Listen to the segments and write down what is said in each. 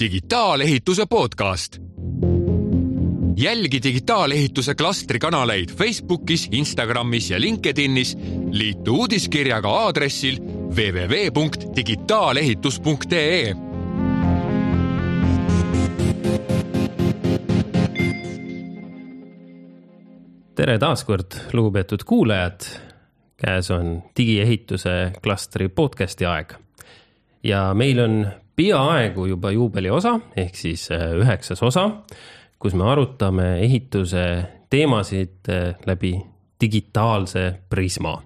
digitaalehituse podcast. jälgi digitaalehituse klastri kanaleid Facebookis, Instagramis ja LinkedInis. liitu uudiskirjaga aadressil www.digitaalehitus.ee tere taaskord, lugupeetud kuulajad. Käes on digiehituse klastri podcasti aeg. ja meil on peaaegu juba juubeli osa ehk siis äh, üheksas osa, kus me arutame ehituse teemasid äh, läbi digitaalse prisma.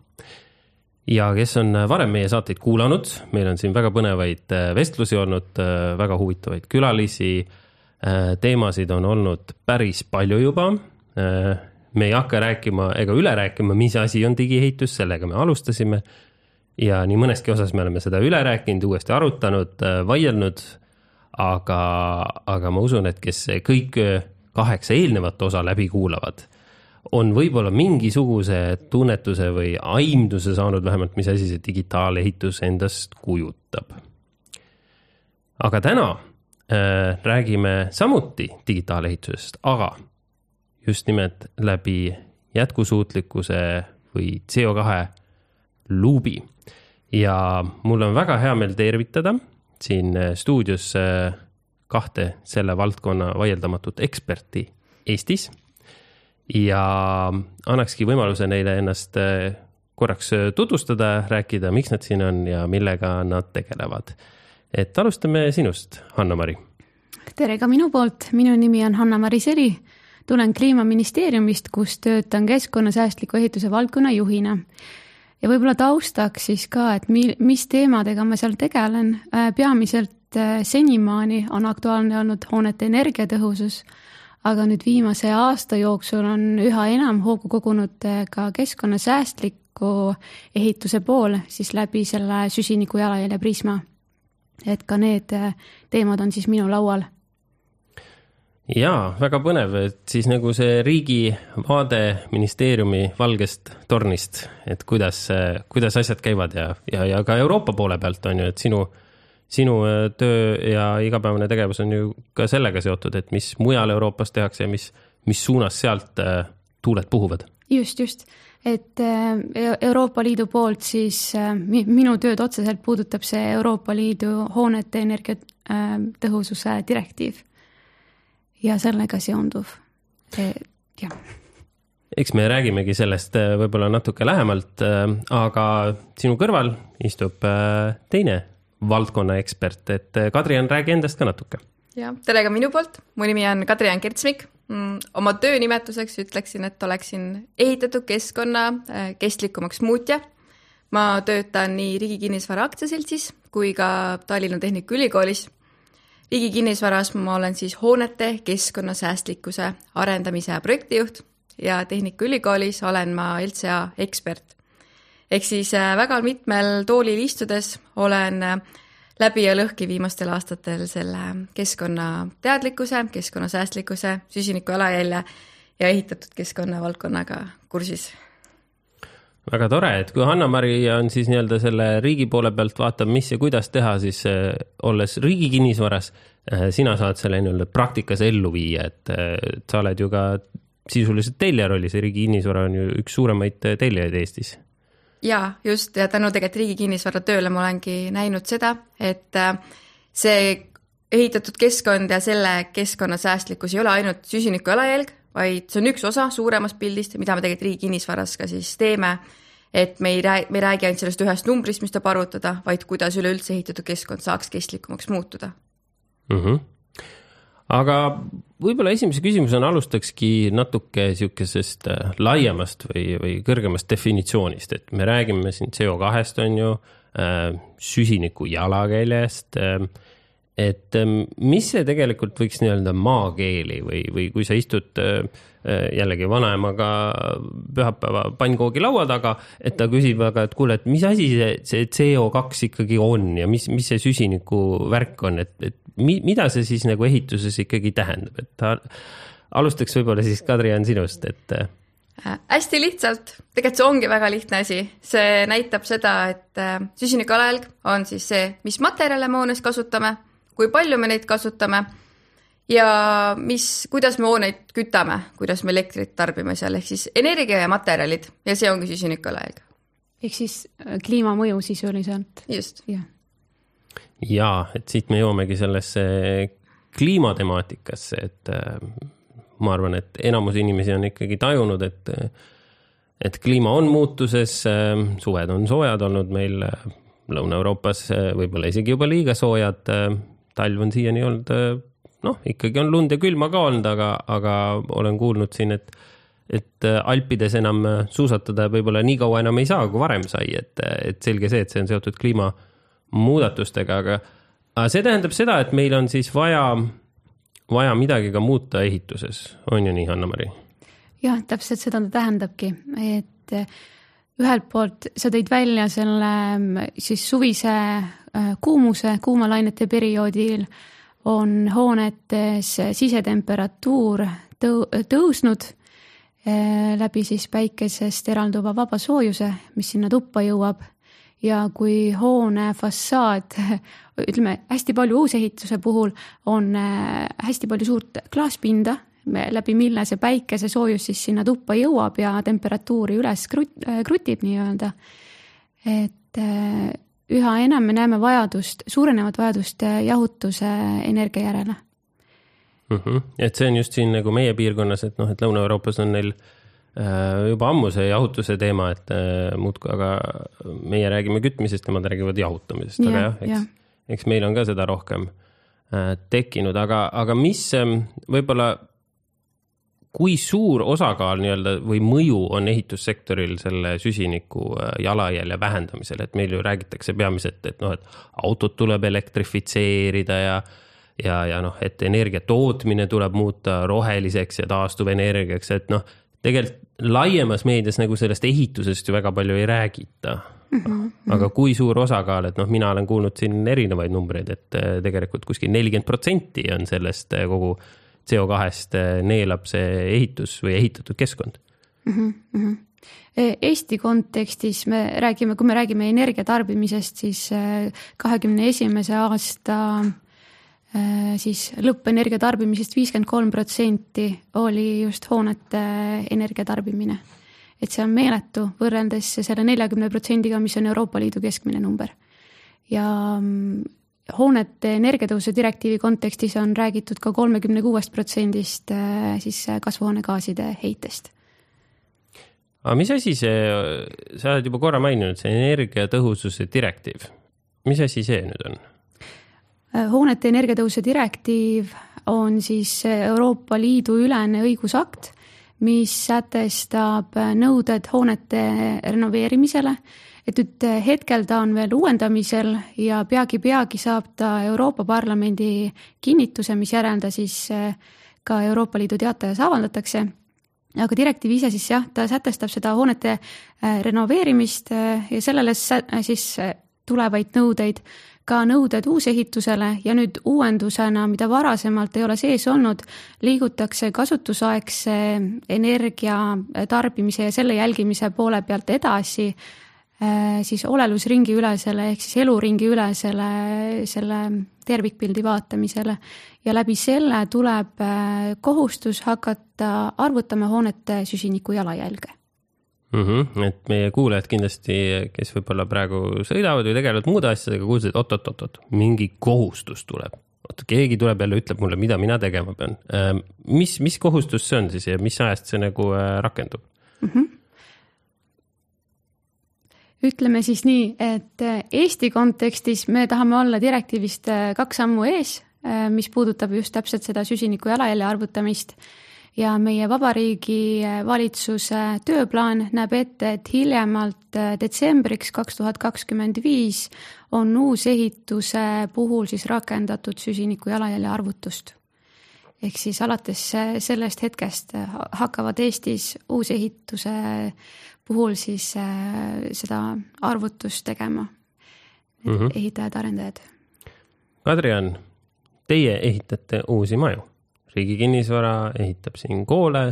ja kes on varem meie saateid kuulanud, meil on siin väga põnevaid äh, vestlusi olnud, väga huvitavaid külalisi. teemasid on olnud päris palju juba me ei hakka rääkima ega üle rääkima, mis asi on digiehitus, sellega me alustasime. ja nii mõneski osas me oleme seda üle rääkinud, uuesti arutanud, äh, vaielnud. aga, aga ma usun, et kes kõik kaheksa eelnevat osa läbi kuulavad, on võib-olla mingisuguse tunnetuse või aimduse saanud vähemalt, mis asi see digitaalehitus endast kujutab. aga täna äh, räägime samuti digitaalehitusest, aga just nimelt läbi jätkusuutlikkuse või CO2 luubi. ja mul on väga hea meel tervitada siin stuudios kahte selle valdkonna vaieldamatut eksperti Eestis. ja annakski võimaluse neile ennast korraks tutvustada, rääkida, miks nad siin on ja millega nad tegelevad. et alustame sinust, Hanna-Mari. tere ka minu poolt, minu nimi on Hanna-Mari Seri tulen Kliimaministeeriumist, kus töötan keskkonnasäästliku ehituse valdkonna juhina. ja võib-olla taustaks siis ka, et mi-, mis teemadega ma seal tegelen, äh, peamiselt äh, senimaani on aktuaalne olnud hoonete energiatõhusus, aga nüüd viimase aasta jooksul on üha enam hoogu kogunud äh, ka keskkonnasäästliku ehituse poole, siis läbi selle süsiniku jalajälje prisma. et ka need teemad on siis minu laual jaa, väga põnev, et siis nagu see riigi vaade ministeeriumi valgest tornist, et kuidas, kuidas asjad käivad ja, ja, ja ka Euroopa poole pealt on ju, et sinu, sinu äh, töö ja igapäevane tegevus on ju ka sellega seotud, et mis mujal Euroopas tehakse ja mis, mis suunas sealt äh, tuuled puhuvad. just, just, et äh, Euroopa Liidu poolt siis minu tööd otseselt puudutab see Euroopa Liidu hoonete energiatõhususe direktiiv ja sellega seonduv, jah eks me räägimegi sellest äh, võib-olla natuke lähemalt, äh, aga sinu kõrval istub äh, teine valdkonna ekspert, et Kadrian, räägi endast ka natuke. ja tere ka minu poolt, mu nimi on Kadrian Kertsmik. Mm, oma töö-nimetuseks ütleksin, et oleksin ehitatud keskkonna kestlikumaks muutja. ma töötan nii Riigi Kinnisvara Aktsiaseltsis kui ka Tallinna Tehnikaülikoolis riigi kinnisvaras ma olen siis hoonete keskkonnasäästlikkuse arendamise projektijuht ja Tehnikaülikoolis olen ma LCA ekspert. ehk siis äh, väga mitmel toolil istudes olen äh, läbi ja lõhki viimastel aastatel selle keskkonnateadlikkuse, keskkonnasäästlikkuse, süsiniku jalajälje ja ehitatud keskkonnavaldkonnaga kursis väga tore, et kui Hanna-Mari on siis nii-öelda selle riigi poole pealt vaatab, mis ja kuidas teha, siis äh, olles riigi kinnisvaras äh,, sina saad selle nii-öelda praktikas ellu viia, et äh, sa oled ju ka sisuliselt tellija rollis ja Riigi Kinnisvara on ju üks suuremaid tellijaid Eestis. jaa, just ja tänu tegelikult Riigi Kinnisvara tööle ma olengi näinud seda, et see ehitatud keskkond ja selle keskkonnasäästlikkus ei ole ainult süsiniku jalajälg, vaid see on üks osa suuremast pildist, mida me tegelikult Riigi Kinnisvaras ka siis teeme. et me ei räägi, me ei räägi ainult sellest ühest numbrist, mis tuleb arvutada, vaid kuidas üleüldse ehitatud keskkond saaks kestlikumaks muutuda mm. -hmm aga võib-olla esimese küsimusena alustakski natuke sihukesest äh, laiemast või, või kõrgemast definitsioonist, et me räägime siin CO2-st on ju, äh, süsiniku jalakäljest äh, et ähm, mis see tegelikult võiks nii-öelda maakeeli või, või kui sa istud äh, äh, jällegi vanaemaga pühapäeva pannkoogi laua taga, et ta küsib, aga et kuule, et mis asi see, see CO2 ikkagi on ja mis, mis see süsiniku värk on, et, et mi, mida see siis nagu ehituses ikkagi tähendab, et ta alustaks võib-olla siis Kadri on sinust, et. äh,? hästi lihtsalt, tegelikult see ongi väga lihtne asi, see näitab seda, et äh, süsinikujalajälg on siis see, mis materjale me hoones kasutame, kui palju me neid kasutame ja mis, kuidas me hooneid kütame, kuidas me elektrit tarbime seal, ehk siis energia ja materjalid ja see ongi süsinikujalajälg. ehk siis äh, kliimamõju sisuliselt. just. jah jaa, et siit me jõuamegi sellesse kliimatemaatikasse, et äh, ma arvan, et enamus inimesi on ikkagi tajunud, et, et kliima on muutuses, äh, suved on soojad olnud meil Lõuna-Euroopas, võib-olla isegi juba liiga soojad. Talv on siiani olnud, noh, ikkagi on lund ja külma ka olnud, aga, aga olen kuulnud siin, et et Alpides enam suusatada võib-olla nii kaua enam ei saa, kui varem sai, et, et selge see, et see on seotud kliimamuudatustega, aga aga see tähendab seda, et meil on siis vaja, vaja midagi ka muuta ehituses, on ju nii, Hanna-Mari? jah, täpselt seda ta tähendabki, et eh, ühelt poolt sa tõid välja selle mm, siis suvise eh, kuumuse, kuumalainete perioodil on hoonetes sisetemperatuur tõu-, tõusnud eh, läbi siis päikesest eralduva vabasoojuse, mis sinna tuppa jõuab ja kui hoone fassaad, ütleme hästi palju uusehituse puhul on äh, hästi palju suurt klaaspinda, läbi mille see päikesesoojus siis sinna tuppa jõuab ja temperatuuri üles krut-, äh, krutib nii-öelda. et äh, üha enam me näeme vajadust, suurenevat vajadust jahutuse energia järele mm. -hmm. et see on just siin nagu meie piirkonnas, et noh, et Lõuna-Euroopas on neil äh, juba ammu see jahutuse teema, et äh, muudkui, aga meie räägime kütmisest, nemad räägivad jahutamisest, aga jah, eks, eks meil on ka seda rohkem äh, tekkinud, aga, aga mis ähm, võib-olla, kui suur osakaal nii-öelda või mõju on ehitussektoril selle süsiniku jalajälje vähendamisel, et meil ju räägitakse peamiselt, et noh, et autot tuleb elektrifitseerida ja ja, ja noh, et energia tootmine tuleb muuta roheliseks ja taastuvenergiaks, et noh, tegelikult laiemas meedias nagu sellest ehitusest ju väga palju ei räägita mm. -hmm. aga kui suur osakaal, et noh, mina olen kuulnud siin erinevaid numbreid, et äh, tegelikult kuskil nelikümmend protsenti on sellest äh, kogu CO2-st äh, neelab see ehitus või ehitatud keskkond mm. -hmm. Eesti kontekstis me räägime, kui me räägime energia tarbimisest, siis kahekümne esimese aasta Äh, siis lõppenergia tarbimisest viiskümmend kolm protsenti oli just hoonete energia tarbimine. et see on meeletu võrreldes selle neljakümne protsendiga, mis on Euroopa Liidu keskmine number. ja mm, hoonete energiatõusu direktiivi kontekstis on räägitud ka kolmekümne kuuest protsendist äh, siis kasvuhoonegaaside heitest. aga mis asi see, sa oled juba korra maininud, see energiatõhususe direktiiv, mis asi see nüüd on? Äh, hoonete energiatõhususe direktiiv on siis Euroopa Liidu ülene õigusakt, mis sätestab nõuded hoonete renoveerimisele. Et nüüd hetkel ta on veel uuendamisel ja peagi-peagi saab ta Euroopa Parlamendi kinnituse, misjärel ta siis äh, ka Euroopa Liidu teatajas avaldatakse. Aga direktiiv ise siis jah, ta sätestab seda hoonete äh, renoveerimist ja sellele siis tulevaid nõudeid ka nõuded uusehitusele. Ja nüüd uuendusena, mida varasemalt ei ole sees olnud, liigutakse kasutusaegse energia tarbimise ja selle jälgimise poole pealt edasi siis olelusringi ülesele ehk siis eluringi ülesele selle tervikpildi vaatamisele ja läbi selle tuleb äh, kohustus hakata arvutama hoonete süsiniku jalajälge mm. -hmm. et meie kuulajad kindlasti, kes võib-olla praegu sõidavad või tegelevad muude asjadega, kuulsid, et oot-oot-oot, mingi kohustus tuleb. oot, keegi tuleb jälle, ütleb mulle, mida mina tegema pean. Ähm, mis, mis kohustus see on siis ja mis ajast see nagu äh, rakendub mm? -hmm ütleme siis nii, et äh, Eesti kontekstis me tahame olla direktiivist äh, kaks sammu ees, mis puudutab just täpselt seda süsiniku jalajälje arvutamist ja meie Vabariigi äh, Valitsuse tööplaan näeb ette, et hiljemalt äh, detsembriks kaks tuhat kakskümmend viis on uusehituse puhul siis rakendatud süsiniku jalajälje arvutust. Ehk siis alates äh, sellest hetkest hakkavad Eestis uusehituse puhul siis seda arvutust tegema mm -hmm. ehitajad-arendajad. Kadrian, teie ehitate uusi maju riigi kinnisvara, ehitab siin koole,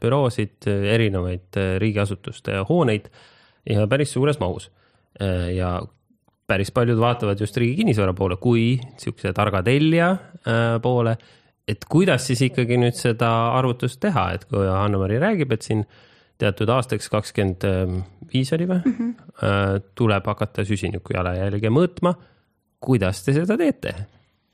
büroosid, erinevaid riigiasutuste hooneid ja päris suures mahus. ja päris paljud vaatavad just riigi kinnisvara poole kui niisuguse targa tellija poole. Et kuidas siis ikkagi nüüd seda arvutust teha, et kui Anne-Mari räägib, et siin teatud aastaks kakskümmend viis oli või mm, -hmm. tuleb hakata süsiniku jalajälge mõõtma. kuidas te seda teete?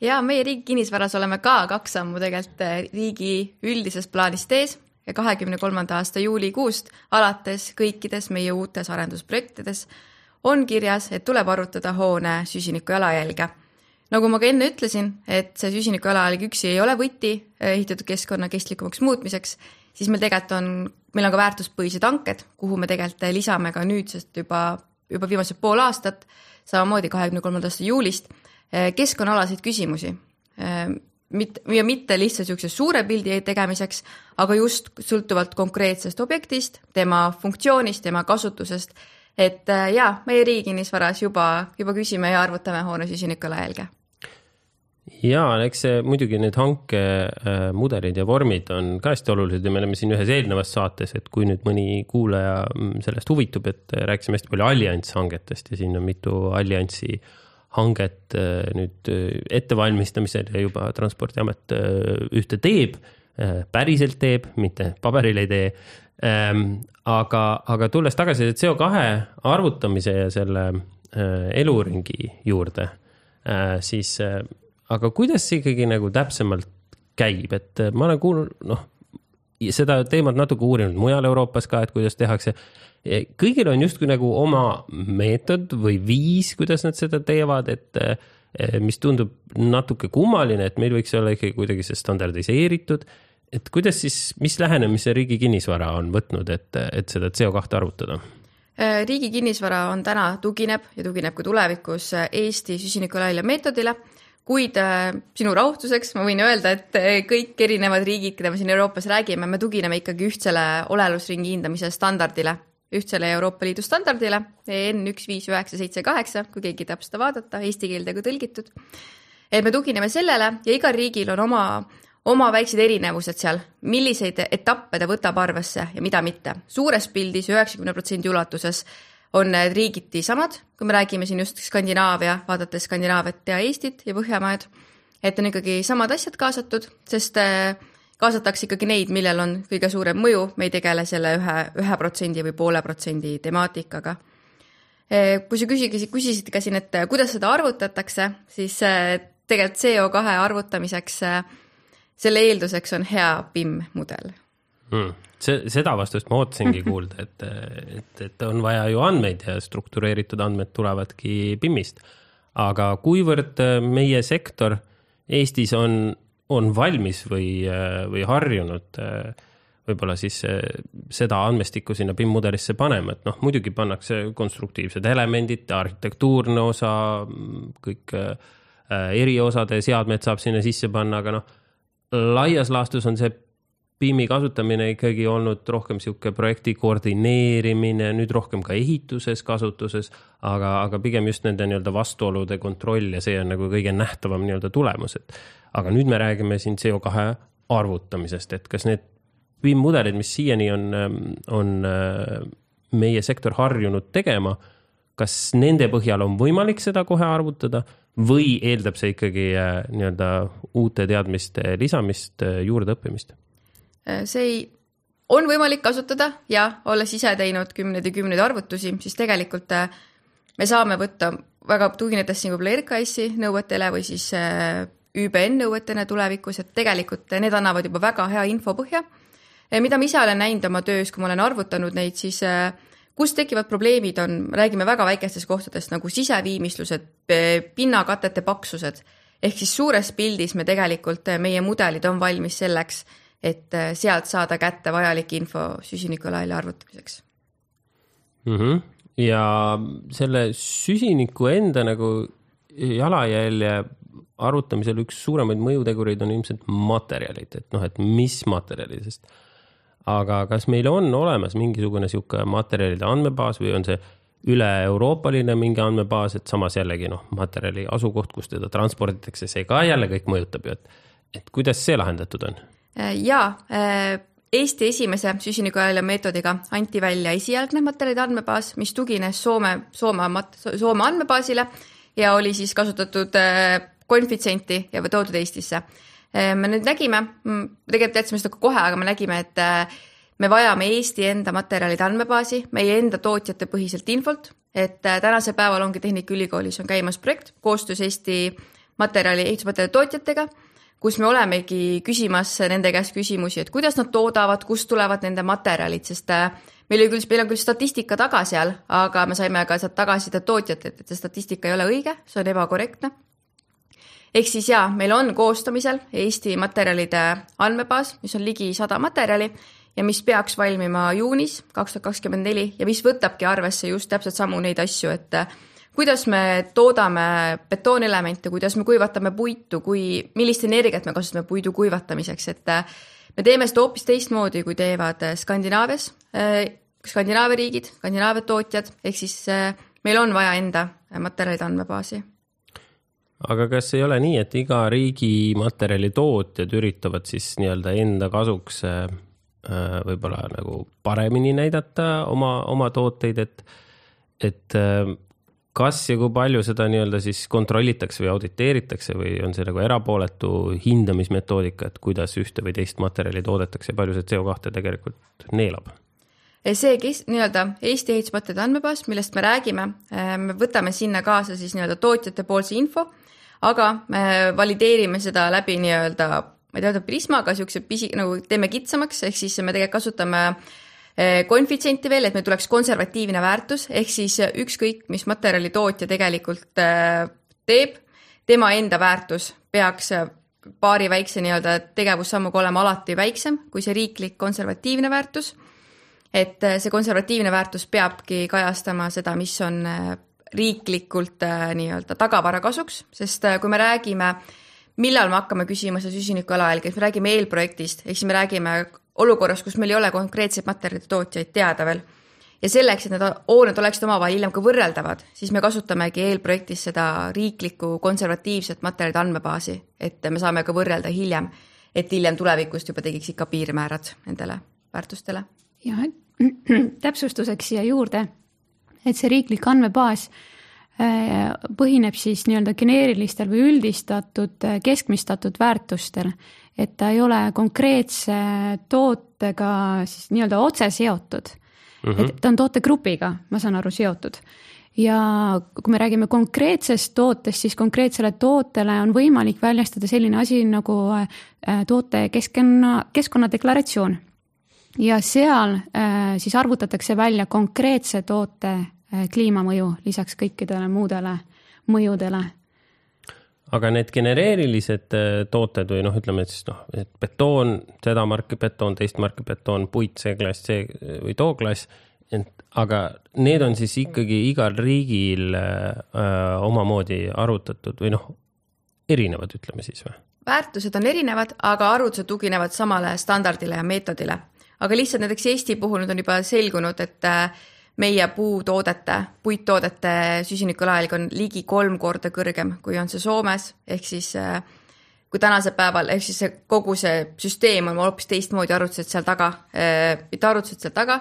ja meie riigi kinnisvaras oleme ka kaks sammu tegelikult eh, riigi üldisest plaanist ees ja kahekümne kolmanda aasta juulikuust alates kõikides meie uutes arendusprojektides on kirjas, et tuleb arvutada hoone süsiniku jalajälge. Nagu ma ka enne ütlesin, et see süsiniku jalajälg üksi ei ole võti eh, ehitatud keskkonna kestlikumaks muutmiseks, siis meil tegelikult on, meil on ka väärtuspõhised hanked, kuhu me tegelikult lisame ka nüüdsest juba, juba viimased pool aastat, samamoodi kahekümne kolmanda aasta juulist Eh, keskkonnaalaseid küsimusi eh, mitte, ja mitte lihtsalt niisuguse suure pildi tegemiseks, aga just sõltuvalt konkreetsest objektist, tema funktsioonist, tema kasutusest. et eh, jaa, meie riigi kinnisvaras juba, juba küsime ja arvutame hoone süsinikujalajälge. Ja eks see muidugi need hankemudelid ja vormid on ka hästi olulised ja me oleme siin ühes eelnevas saates, et kui nüüd mõni kuulaja sellest huvitub, et rääkisime hästi palju allianshangetest ja siin on mitu alliansi hanget äh, nüüd äh, ettevalmistamisel ja juba Transpordiamet äh, ühte teeb, päriselt teeb, mitte paberil ei tee. Ähm, aga, aga tulles tagasi CO2 arvutamise ja selle eluringi juurde, siis aga kuidas see ikkagi nagu täpsemalt käib, et ma olen kuulnud, noh, seda teemat natuke uurinud mujal Euroopas ka, et kuidas tehakse kõigil on justkui nagu oma meetod või viis, kuidas nad seda teevad, et eh, mis tundub natuke kummaline, et meil võiks olla ikkagi kuidagi see standardiseeritud. et kuidas siis, mis lähenemise Riigi Kinnisvara on võtnud, et, et seda CO2 arvutada? Äh, riigi kinnisvara on täna, tugineb ja tugineb ka tulevikus Eesti süsinikujalajälje meetodile kuid äh, sinu rahustuseks ma võin öelda, et äh, kõik erinevad riigid, keda me siin Euroopas räägime, me tugineme ikkagi ühtsele olelusringi hindamise standardile ühtsele Euroopa Liidu standardile EN üks viis üheksa seitse kaheksa, kui keegi tahab seda vaadata, eesti keelde ka tõlgitud. et me tugineme sellele ja igal riigil on oma, oma väiksed erinevused seal, milliseid etappe ta võtab arvesse ja mida mitte. suures pildis üheksakümne protsendi ulatuses on need riigiti samad, kui me räägime siin just Skandinaavia, vaadates Skandinaaviat ja Eestit ja Põhjamaad, et on ikkagi samad asjad kaasatud, sest äh, kaasatakse ikkagi neid, millel on kõige suurem mõju, me ei tegele selle ühe, ühe protsendi või poole protsendi temaatikaga. Eh, kui sa küsisid, küsisid ka siin, et kuidas seda arvutatakse, siis tegelikult CO2 arvutamiseks selle eelduseks on hea BIM mudel hmm.. see, seda vastust ma ootasingi kuulda, et, et, et on vaja ju andmeid ja struktureeritud andmed tulevadki BIM-ist. aga kuivõrd meie sektor Eestis on on valmis või, või harjunud võib-olla siis seda andmestikku sinna BIM mudelisse panema, et noh, muidugi pannakse konstruktiivsed elemendid, arhitektuurne osa, kõik eriosade seadmed saab sinna sisse panna, aga noh, laias laastus on see BIM-i kasutamine ikkagi olnud rohkem niisugune projekti koordineerimine, nüüd rohkem ka ehituses kasutuses, aga, aga pigem just nende nii-öelda vastuolude kontroll ja see on nagu kõige nähtavam nii-öelda tulemus, et aga nüüd me räägime siin CO2 arvutamisest, et kas need BIM-mudelid, mis siiani on, on äh, meie sektor harjunud tegema, kas nende põhjal on võimalik seda kohe arvutada või eeldab see ikkagi äh, nii-öelda uute teadmiste lisamist, äh, juurdeõppimist? See ei, on võimalik kasutada ja olles ise teinud kümneid ja kümneid arvutusi, siis tegelikult me saame võtta väga tuginedes siin võib-olla RKS-i nõuetele või siis ÜBN nõuetena tulevikus, et tegelikult need annavad juba väga hea info põhja. mida ma ise olen näinud oma töös, kui ma olen arvutanud neid, siis kus tekivad probleemid, on, räägime väga väikestest kohtadest nagu siseviimistlused, pinnakatete paksused. ehk siis suures pildis me tegelikult, meie mudelid on valmis selleks, et eh, sealt saada kätte vajalik info süsinikujalajälje arvutamiseks mm. -hmm. ja selle süsiniku enda nagu jalajälje arvutamisel üks suuremaid mõjutegureid on ilmselt materjalid, et noh, et mis materjalidest. aga kas meil on olemas mingisugune niisugune materjalide andmebaas või on see üle-euroopaline mingi andmebaas, et samas jällegi noh, materjali asukoht, kus teda transporditakse, see ka jälle kõik mõjutab ju, et et kuidas see lahendatud on? Jaa, Eesti esimese süsinikujalajälje meetodiga anti välja esialgne materjalide andmebaas, mis tugines Soome, Soome, Soome andmebaasile ja oli siis kasutatud konfitsienti ja toodud Eestisse. me nüüd nägime, tegelikult jätsime seda kohe, aga me nägime, et me vajame Eesti enda materjalide andmebaasi, meie enda tootjate põhiselt infolt, et tänasel päeval ongi Tehnikaülikoolis on käimas projekt koostöös Eesti materjali, ehitusmaterjali tootjatega kus me olemegi küsimas nende käest küsimusi, et kuidas nad toodavad, kust tulevad nende materjalid, sest äh, meil oli küll, meil on küll statistika taga seal, aga me saime ka sealt tagasisidet tootjatelt, et see statistika ei ole õige, see on ebakorrektne. ehk siis jaa, meil on koostamisel Eesti materjalide andmebaas, mis on ligi sada materjali ja mis peaks valmima juunis kaks tuhat kakskümmend neli ja mis võtabki arvesse just täpselt samu neid asju, et kuidas me toodame betoonelemente, kuidas me kuivatame puitu, kui, millist energiat me kasutame puidu kuivatamiseks, et äh, me teeme seda hoopis teistmoodi, kui teevad äh, Skandinaavias, äh, Skandinaavia riigid, Skandinaavia tootjad, ehk siis meil on vaja enda materjalide andmebaasi. aga kas ei ole nii, et iga riigi materjalitootjad üritavad siis nii-öelda enda kasuks võib-olla nagu paremini näidata oma, oma tooteid, et, et kas ja kui palju seda nii-öelda siis kontrollitakse või auditeeritakse või on see nagu erapooletu hindamismetoodika, et kuidas ühte või teist materjali toodetakse ja palju see CO2 tegelikult neelab? see, kes nii-öelda Eesti ehitusmaterjalide andmebaas, millest me räägime, äh, me võtame sinna kaasa siis nii-öelda tootjate poolse info, aga me valideerime seda läbi nii-öelda, ma ei tea, prismaga niisuguse pisi, nagu teeme kitsamaks, ehk siis me tegelikult kasutame äh, Eh, koefitsienti veel, et meil tuleks konservatiivne väärtus, ehk siis ükskõik, mis materjali tootja tegelikult eh, teeb, tema enda väärtus peaks paari väikse nii-öelda tegevussammuga olema alati väiksem kui see riiklik konservatiivne väärtus. et eh, see konservatiivne väärtus peabki kajastama seda, mis on riiklikult nii-öelda tagavara kasuks, sest kui me räägime millal me hakkame küsima seda süsiniku jalajälge, me räägime eelprojektist, ehk siis me räägime olukorras, kus meil ei ole konkreetseid materjalide tootjaid teada veel. ja selleks, et need hooned oleksid omavahel hiljem ka võrreldavad, siis me kasutamegi eelprojektis seda riiklikku konservatiivset materjalide andmebaasi, et me saame ka võrrelda hiljem, et hiljem tulevikust juba tegiks ikka piirmäärad nendele väärtustele. ja täpsustuseks siia juurde, et see riiklik andmebaas äh, põhineb siis nii-öelda geneerilistel või üldistatud äh, keskmistatud väärtustel et ta ei ole konkreetse tootega siis nii-öelda otse seotud mm. -hmm. et ta on tootegrupiga, ma saan aru, seotud. ja kui me räägime konkreetsest tootest, siis konkreetsele tootele on võimalik väljastada selline asi nagu äh, toote keskkonna, keskkonnadeklaratsioon. ja seal äh, siis arvutatakse välja konkreetse toote äh, kliimamõju lisaks kõikidele muudele mõjudele aga need genereerilised äh, tooted või noh, ütleme siis noh, et betoon, seda marki betoon, teist marki betoon, puit, see klass, see või too klass. ent aga need on siis ikkagi igal riigil äh, omamoodi arvutatud või noh, erinevad, ütleme siis või? väärtused on erinevad, aga arvutused tuginevad samale standardile ja meetodile. aga lihtsalt näiteks Eesti puhul nüüd on juba selgunud, et äh, meie puutoodete, puittoodete süsinikujalajälg on ligi kolm korda kõrgem, kui on see Soomes, ehk siis äh, kui tänasel päeval, ehk siis see kogu see süsteem on hoopis teistmoodi arvutused seal taga, äh, mitte arvutused seal taga,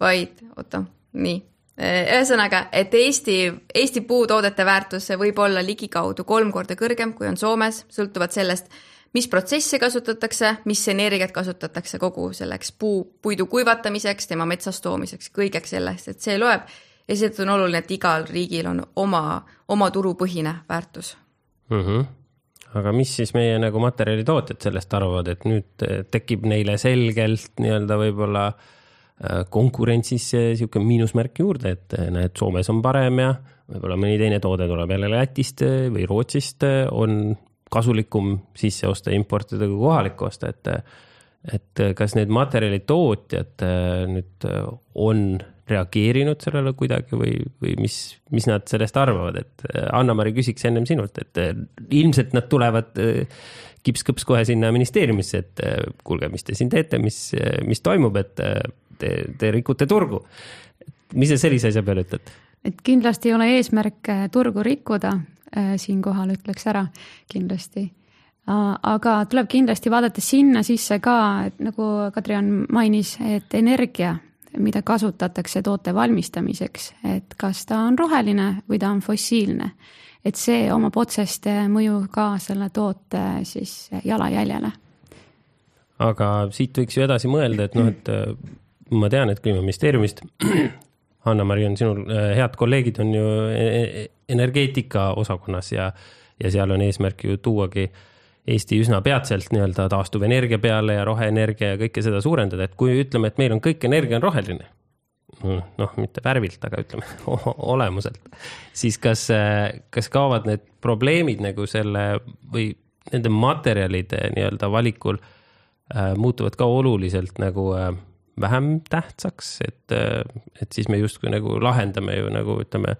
vaid oota, nii. Äh, ühesõnaga, et Eesti, Eesti puutoodete väärtus võib olla ligikaudu kolm korda kõrgem, kui on Soomes, sõltuvalt sellest, mis protsesse kasutatakse, mis energiat kasutatakse kogu selleks puu, puidu kuivatamiseks, tema metsast toomiseks, kõigeks sellest, et see loeb. ja seetõttu on oluline, et igal riigil on oma, oma turupõhine väärtus mm. -hmm aga mis siis meie nagu materjalitootjad sellest arvavad, et nüüd tekib neile selgelt nii-öelda võib-olla äh, konkurentsis niisugune miinusmärk juurde, et äh, näed, Soomes on parem ja võib-olla mõni teine toode tuleb jälle Lätist või Rootsist, on kasulikum sisse osta, importida kui kohalikku osta, et et kas need materjalitootjad äh, nüüd äh, on reageerinud sellele kuidagi või, või mis, mis nad sellest arvavad, et äh, Anna-Mari küsiks ennem sinult, et ilmselt nad tulevad kips-kõps kohe sinna ministeeriumisse, et kuulge, mis te siin teete, mis, mis toimub, et te, te rikute turgu. mis sa sellise asja peale ütled? Et kindlasti ei ole eesmärk turgu rikkuda, Äh, siinkohal ütleks ära kindlasti. aga tuleb kindlasti vaadata sinna sisse ka, et nagu Kadrian mainis, et energia, mida kasutatakse toote valmistamiseks, et kas ta on roheline või ta on fossiilne. et see omab otsest mõju ka selle toote siis jalajäljele. aga siit võiks ju edasi mõelda, et noh, et äh, ma tean, et Kliimaministeeriumist Hanna-Mari on sinul, äh, head kolleegid on ju e-, e-, energeetika osakonnas ja, ja seal on eesmärk ju tuuagi Eesti üsna peatselt nii-öelda taastuvenergia peale ja roheenergia ja kõike seda suurendada, et kui ütleme, et meil on kõik energia on roheline, noh, mitte värvilt, aga ütleme olemuselt, siis kas, kas kaovad need probleemid nagu selle või nende materjalide nii-öelda valikul äh, muutuvad ka oluliselt nagu äh, vähem tähtsaks, et, et siis me justkui nagu lahendame ju nagu ütleme,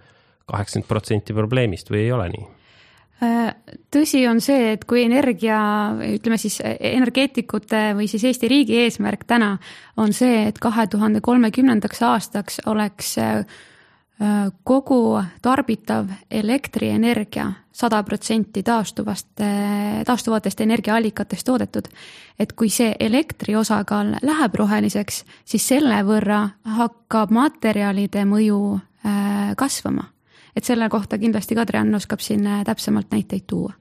kaheksakümmend protsenti probleemist või ei ole nii? tõsi on see, et kui energia, ütleme siis energeetikute või siis Eesti riigi eesmärk täna on see, et kahe tuhande kolmekümnendaks aastaks oleks kogu tarbitav elektrienergia sada protsenti taastuvast, taastuvatest energiaallikatest toodetud. et kui see elektri osakaal läheb roheliseks, siis selle võrra hakkab materjalide mõju äh, kasvama. et selle kohta kindlasti Kadri-Ann oskab siin äh, täpsemalt näiteid tuua.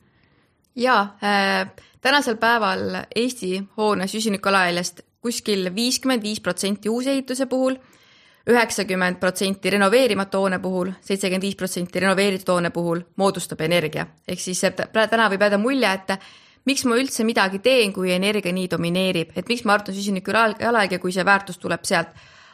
jaa äh,, tänasel päeval Eesti hoone süsinikujalajäljest kuskil viiskümmend viis protsenti uusehituse puhul üheksakümmend protsenti renoveerimata hoone puhul, seitsekümmend viis protsenti renoveeritud hoone puhul moodustab energia. ehk siis täna võib jääda mulje, et miks ma üldse midagi teen, kui energia nii domineerib, et miks ma arvan süsiniku jalajälge, kui see väärtus tuleb sealt.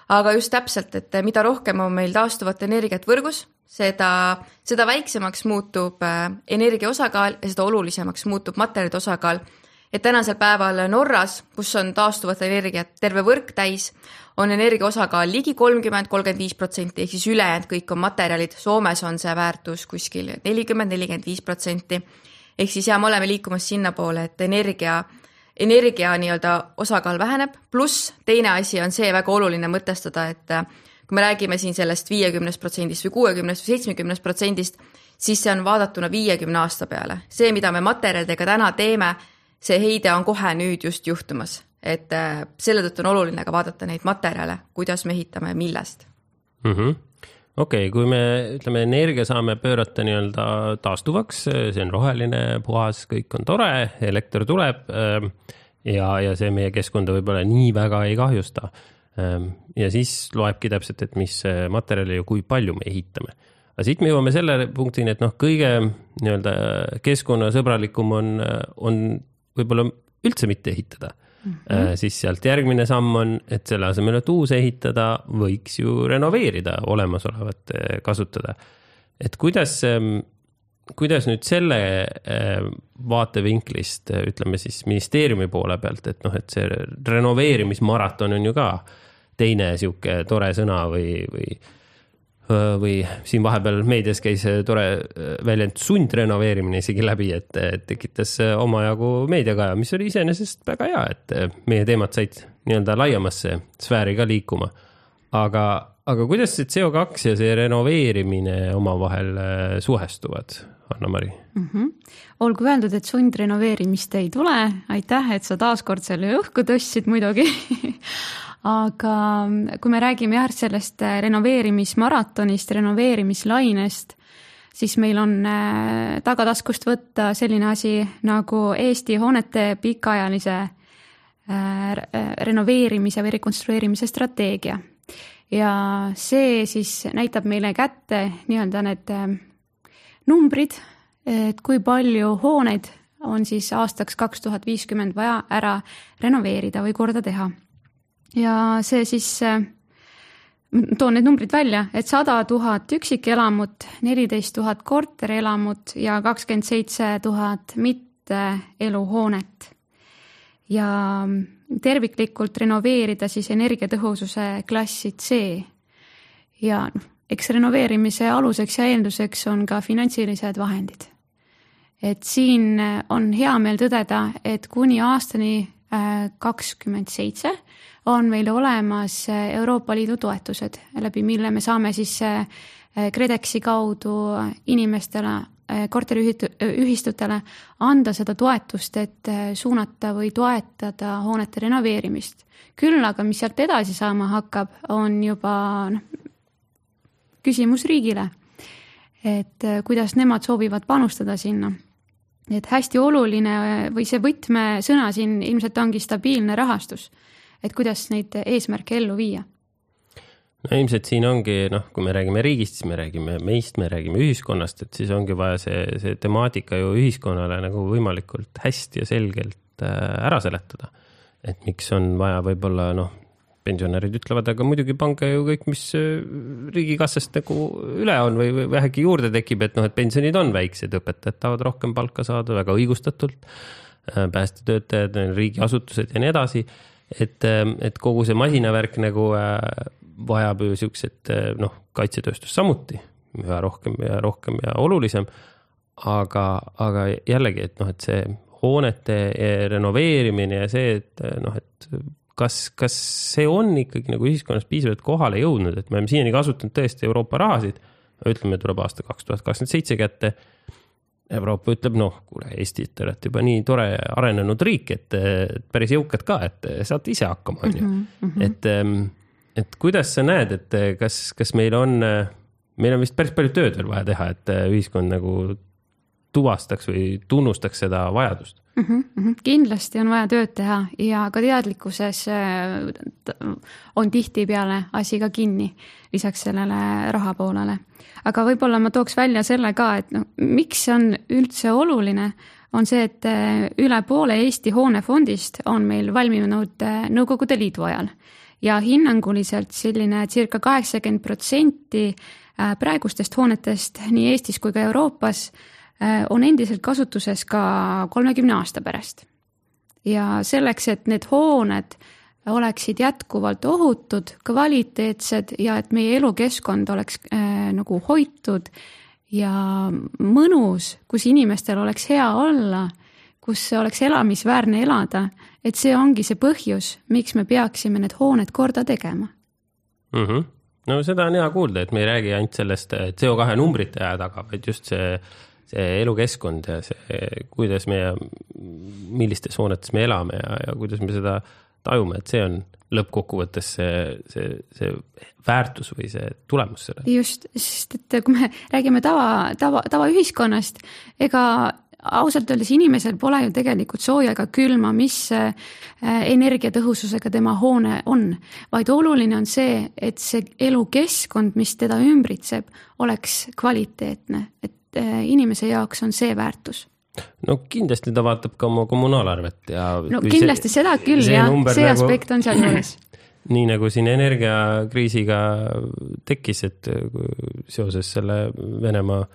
aga just täpselt, et mida rohkem on meil taastuvat energiat võrgus, seda, seda väiksemaks muutub äh, energia osakaal ja seda olulisemaks muutub materjalide osakaal et tänasel päeval Norras, kus on taastuvat energiat terve võrk täis, on energia osakaal ligi kolmkümmend, kolmkümmend viis protsenti, ehk siis ülejäänud kõik on materjalid, Soomes on see väärtus kuskil nelikümmend, nelikümmend viis protsenti. ehk siis ja me oleme liikumas sinnapoole, et energia, energia nii-öelda osakaal väheneb, pluss teine asi on see väga oluline mõtestada, et kui me räägime siin sellest viiekümnest protsendist või kuuekümnest või seitsmekümnest protsendist, siis see on vaadatuna viiekümne aasta peale. see, mida me materjalidega täna teeme, see heide on kohe nüüd just juhtumas et äh, selle tõttu on oluline ka vaadata neid materjale, kuidas me ehitame ja millest mm. -hmm okei okay,, kui me ütleme, energia saame pöörata nii-öelda taastuvaks, see on roheline, puhas, kõik on tore, elekter tuleb ähm, ja, ja see meie keskkonda võib-olla nii väga ei kahjusta. Ähm, ja siis loebki täpselt, et mis materjali ja kui palju me ehitame. aga siit me jõuame selle punktini, et noh, kõige nii-öelda keskkonnasõbralikum on, on võib-olla üldse mitte ehitada Mm -hmm. siis sealt järgmine samm on, et selle asemel, et uus ehitada, võiks ju renoveerida olemasolevat, äh, kasutada. et kuidas, ähm, kuidas nüüd selle äh, vaatevinklist, ütleme siis ministeeriumi poole pealt, et noh, et see renoveerimismaraton on ju ka teine sihuke tore sõna või, või või siin vahepeal meedias käis tore väljend sundrenoveerimine isegi läbi, et tekitas omajagu meediakaja, mis oli iseenesest väga hea, et meie teemad said nii-öelda laiemasse sfääri ka liikuma. aga, aga kuidas see CO2 ja see renoveerimine omavahel suhestuvad, Anna-Mari mm? -hmm. olgu öeldud, et sundrenoveerimist ei tule, aitäh, et sa taaskord selle õhku tõstsid muidugi aga kui me räägime jah, sellest äh, renoveerimismaratonist, renoveerimislainest, siis meil on äh, tagataskust võtta selline asi nagu Eesti hoonete pikaajalise äh, renoveerimise või rekonstrueerimise strateegia. ja see siis näitab meile kätte nii-öelda need numbrid, et kui palju hooneid on siis aastaks kaks tuhat viiskümmend vaja ära renoveerida või korda teha ja see siis, äh, toon need numbrid välja, et sada tuhat üksikelamut, neliteist tuhat korterelamut ja kakskümmend seitse tuhat mitteeluhoonet. ja terviklikult renoveerida siis energiatõhususe klassi C. ja noh, eks renoveerimise aluseks ja eelduseks on ka finantsilised vahendid. et siin on hea meel tõdeda, et kuni aastani äh, kakskümmend seitse on meil olemas äh, Euroopa Liidu toetused, läbi mille me saame siis äh, KredExi kaudu inimestele korteriühistutele anda seda toetust, et suunata või toetada hoonete renoveerimist. küll aga, mis sealt edasi saama hakkab, on juba noh, küsimus riigile. et kuidas nemad soovivad panustada sinna et hästi oluline või see võtmesõna siin ilmselt ongi stabiilne rahastus. Et kuidas neid eesmärke ellu viia? no ilmselt siin ongi noh, kui me räägime riigist, siis me räägime meist, me räägime ühiskonnast, et siis ongi vaja see, see temaatika ju ühiskonnale nagu võimalikult hästi ja selgelt äh, ära seletada. et miks on vaja võib-olla noh, pensionärid ütlevad, aga muidugi pange ju kõik, mis äh, riigikassast nagu üle on või, või vähegi juurde tekib, et noh, et pensionid on väiksed, õpetajad tahavad rohkem palka saada väga õigustatult. Äh, päästetöötajad, riigiasutused ja nii edasi. Et, äh, et kogu see masinavärk nagu vajab ju siukset noh, kaitsetööstust samuti üha rohkem ja rohkem ja olulisem. aga, aga jällegi, et noh, et see hoonete renoveerimine ja see, et noh, et kas, kas see on ikkagi nagu ühiskonnas piisavalt kohale jõudnud, et me oleme siiani kasutanud tõesti Euroopa rahasid. ütleme, tuleb aasta kaks tuhat kakskümmend seitse kätte. Euroopa ütleb, noh, kuule, Eesti, te olete juba nii tore arenenud riik, et päris jõukad ka, et saate ise hakkama, on ju. Mhm, mhm. et, ehm, et kuidas sa näed, et kas, kas meil on, meil on vist päris palju tööd veel vaja teha, et ühiskond nagu tuvastaks või tunnustaks seda vajadust mm? -hmm. kindlasti on vaja tööd teha ja ka teadlikkuses äh, on tihtipeale asi ka kinni, lisaks sellele raha poolele. aga võib-olla ma tooks välja selle ka, et noh, miks see on üldse oluline, on see, et äh, üle poole Eesti hoonefondist on meil valminud äh, Nõukogude Liidu ajal ja hinnanguliselt selline circa kaheksakümmend protsenti praegustest hoonetest nii Eestis kui ka Euroopas on endiselt kasutuses ka kolmekümne aasta pärast. ja selleks, et need hooned oleksid jätkuvalt ohutud, kvaliteetsed ja et meie elukeskkond oleks äh, nagu hoitud ja mõnus, kus inimestel oleks hea olla, kus oleks elamisväärne elada, et see ongi see põhjus, miks me peaksime need hooned korda tegema mm. -hmm. no seda on hea kuulda, et me ei räägi ainult sellest äh, CO2 numbrite taga, vaid just see see elukeskkond ja see, kuidas me ja millistes hoonetes me elame ja, ja kuidas me seda tajume, et see on lõppkokkuvõttes see, see, see väärtus või see tulemus selle. just, sest et kui me räägime tava, tava, tavaühiskonnast, ega ausalt öeldes inimesel pole ju tegelikult sooja ega külma, mis äh, energiatõhususega tema hoone on, vaid oluline on see, et see elukeskkond, mis teda ümbritseb, oleks kvaliteetne, et inimese jaoks on see väärtus no kindlasti ta vaatab ka oma kommunaalarvet ja. no kindlasti see, seda küll jah, see nagu, aspekt on sealjuures nii nagu siin energiakriisiga tekkis, et seoses selle Venemaa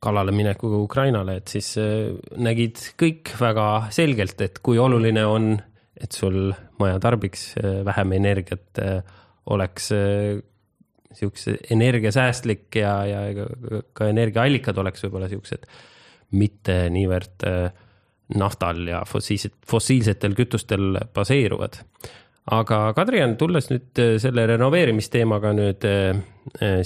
kallale minekuga Ukrainale, et siis eh, nägid kõik väga selgelt, et kui oluline on, et sul maja tarbiks vähem energiat, oleks siukse energiasäästlik ja, ja ka energiaallikad oleks võib-olla siuksed mitte niivõrd äh, naftal ja fossiilset, fossiilsetel kütustel baseeruvad. aga Kadrian, tulles nüüd äh, selle renoveerimisteemaga nüüd äh,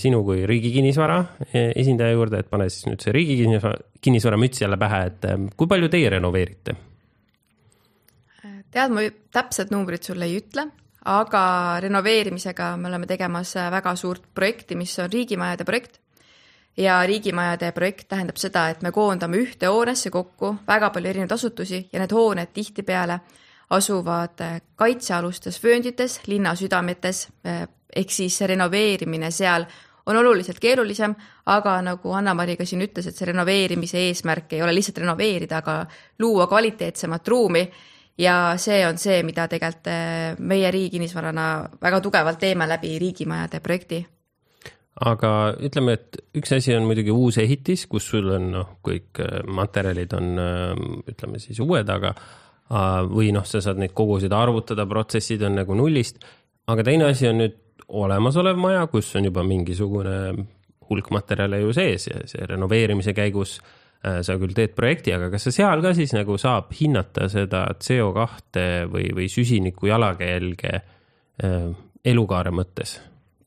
sinu kui Riigi Kinnisvara esindaja juurde, et pane siis nüüd see Riigi Kinnisvara, kinnisvara müts jälle pähe, et kui palju teie renoveerite? tead, ma täpset numbrit sulle ei ütle aga renoveerimisega me oleme tegemas väga suurt projekti, mis on riigimajade projekt. ja riigimajade projekt tähendab seda, et me koondame ühte hoonesse kokku väga palju erinevaid asutusi ja need hooned tihtipeale asuvad kaitsealustes vööndites, linna südametes, ehk siis renoveerimine seal on oluliselt keerulisem, aga nagu Anna-Mari ka siin ütles, et see renoveerimise eesmärk ei ole lihtsalt renoveerida, aga luua kvaliteetsemat ruumi ja see on see, mida tegelikult eh, meie Riigi Kinnisvarana väga tugevalt teeme läbi riigimajade projekti. aga ütleme, et üks asi on muidugi uus ehitis, kus sul on noh, kõik eh, materjalid on eh, ütleme siis uued, aga või noh, sa saad neid koguseid arvutada, protsessid on nagu nullist. aga teine asi on nüüd olemasolev maja, kus on juba mingisugune hulk materjale ju sees ja see renoveerimise käigus äh, Äh, sa küll teed projekti, aga kas sa seal ka siis nagu saab hinnata seda CO2 või, või süsiniku jalajälge äh, elukaare mõttes?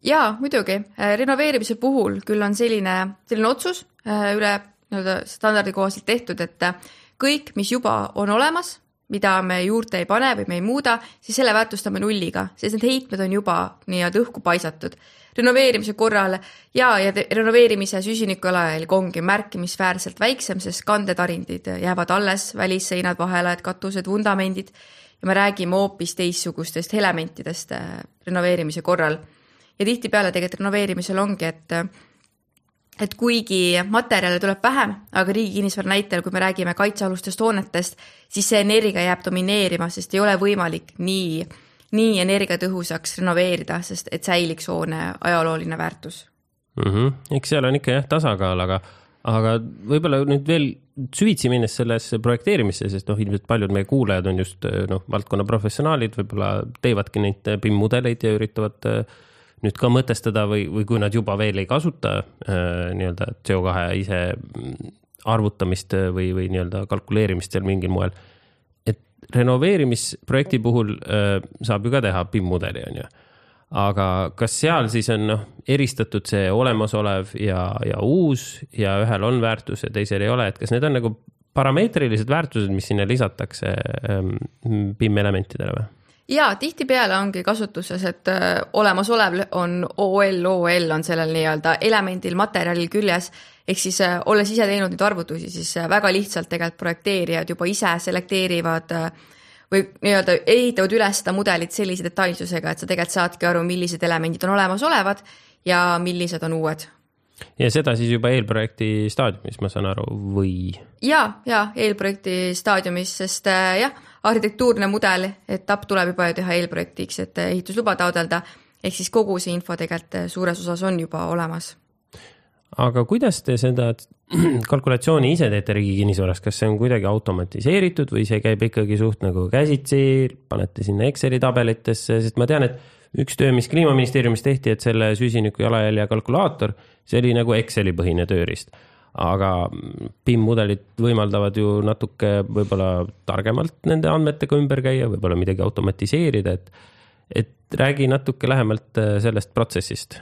jaa, muidugi. Äh, renoveerimise puhul küll on selline, selline otsus üle nii-öelda standardi kohaselt tehtud, et kõik, mis juba on olemas, mida me juurde ei pane või me ei muuda, siis selle väärtustame nulliga, sest need heitmed on juba nii-öelda õhku paisatud. renoveerimise korral ja, ja renoveerimise süsinikujalajälg ongi märkimisväärselt väiksem, sest kandetarindid jäävad alles, välisseinad, vahelajad, katused, vundamendid ja me räägime hoopis teistsugustest elementidest äh, renoveerimise korral. ja tihtipeale tegelikult renoveerimisel ongi, et et kuigi materjale tuleb vähem, aga Riigi Kinnisvara näitel, kui me räägime kaitsealustest hoonetest, siis see energia jääb domineerima, sest ei ole võimalik nii, nii energiatõhusaks renoveerida, sest et säiliks hoone ajalooline väärtus mm. -hmm. eks seal on ikka jah tasakaal, aga, aga võib-olla nüüd veel süvitsi minnes sellesse projekteerimisse, sest noh, ilmselt paljud meie kuulajad on just noh, valdkonna professionaalid, võib-olla teevadki neid BIM mudeleid ja üritavad äh, nüüd ka mõtestada või, või kui nad juba veel ei kasuta äh, nii-öelda CO2 ise arvutamist või, või nii-öelda kalkuleerimist seal mingil moel. et renoveerimisprojekti puhul äh, saab ju ka teha BIM-mudeli, on ju. aga kas seal siis on noh, eristatud see olemasolev ja, ja uus ja ühel on väärtus ja teisel ei ole, et kas need on nagu parameetrilised väärtused, mis sinna lisatakse ähm, BIM elementidele või? Ja tihtipeale ongi kasutuses, et äh, olemasolev on OL, OL on sellel nii-öelda elemendil, materjalil küljes. ehk siis äh, olles ise teinud neid arvutusi, siis äh, väga lihtsalt tegelikult projekteerijad juba ise selekteerivad või nii-öelda ehitavad üles seda mudelit sellise detailsusega, et sa tegelikult saadki aru, millised elemendid on olemasolevad ja millised on uued ja seda siis juba eelprojekti staadiumis, ma saan aru, või? ja, ja eelprojekti staadiumis, sest jah arhitektuurne mudel, etapp tuleb juba ju teha eelprojektiks, et ehitusluba taotleda, ehk siis kogu see info tegelikult suures osas on juba olemas. aga kuidas te seda kalkulatsiooni ise teete Riigi Kinnisvaras, kas see on kuidagi automatiseeritud või see käib ikkagi suht nagu käsitsi, panete sinna Exceli tabelitesse, sest ma tean, et üks töö, mis kliimaministeeriumis tehti, et selle süsiniku jalajälje kalkulaator, see oli nagu Exceli põhine tööriist aga PIM-mudelid võimaldavad ju natuke võib-olla targemalt nende andmetega ümber käia, võib-olla midagi automatiseerida, et, et räägi natuke lähemalt äh, sellest protsessist.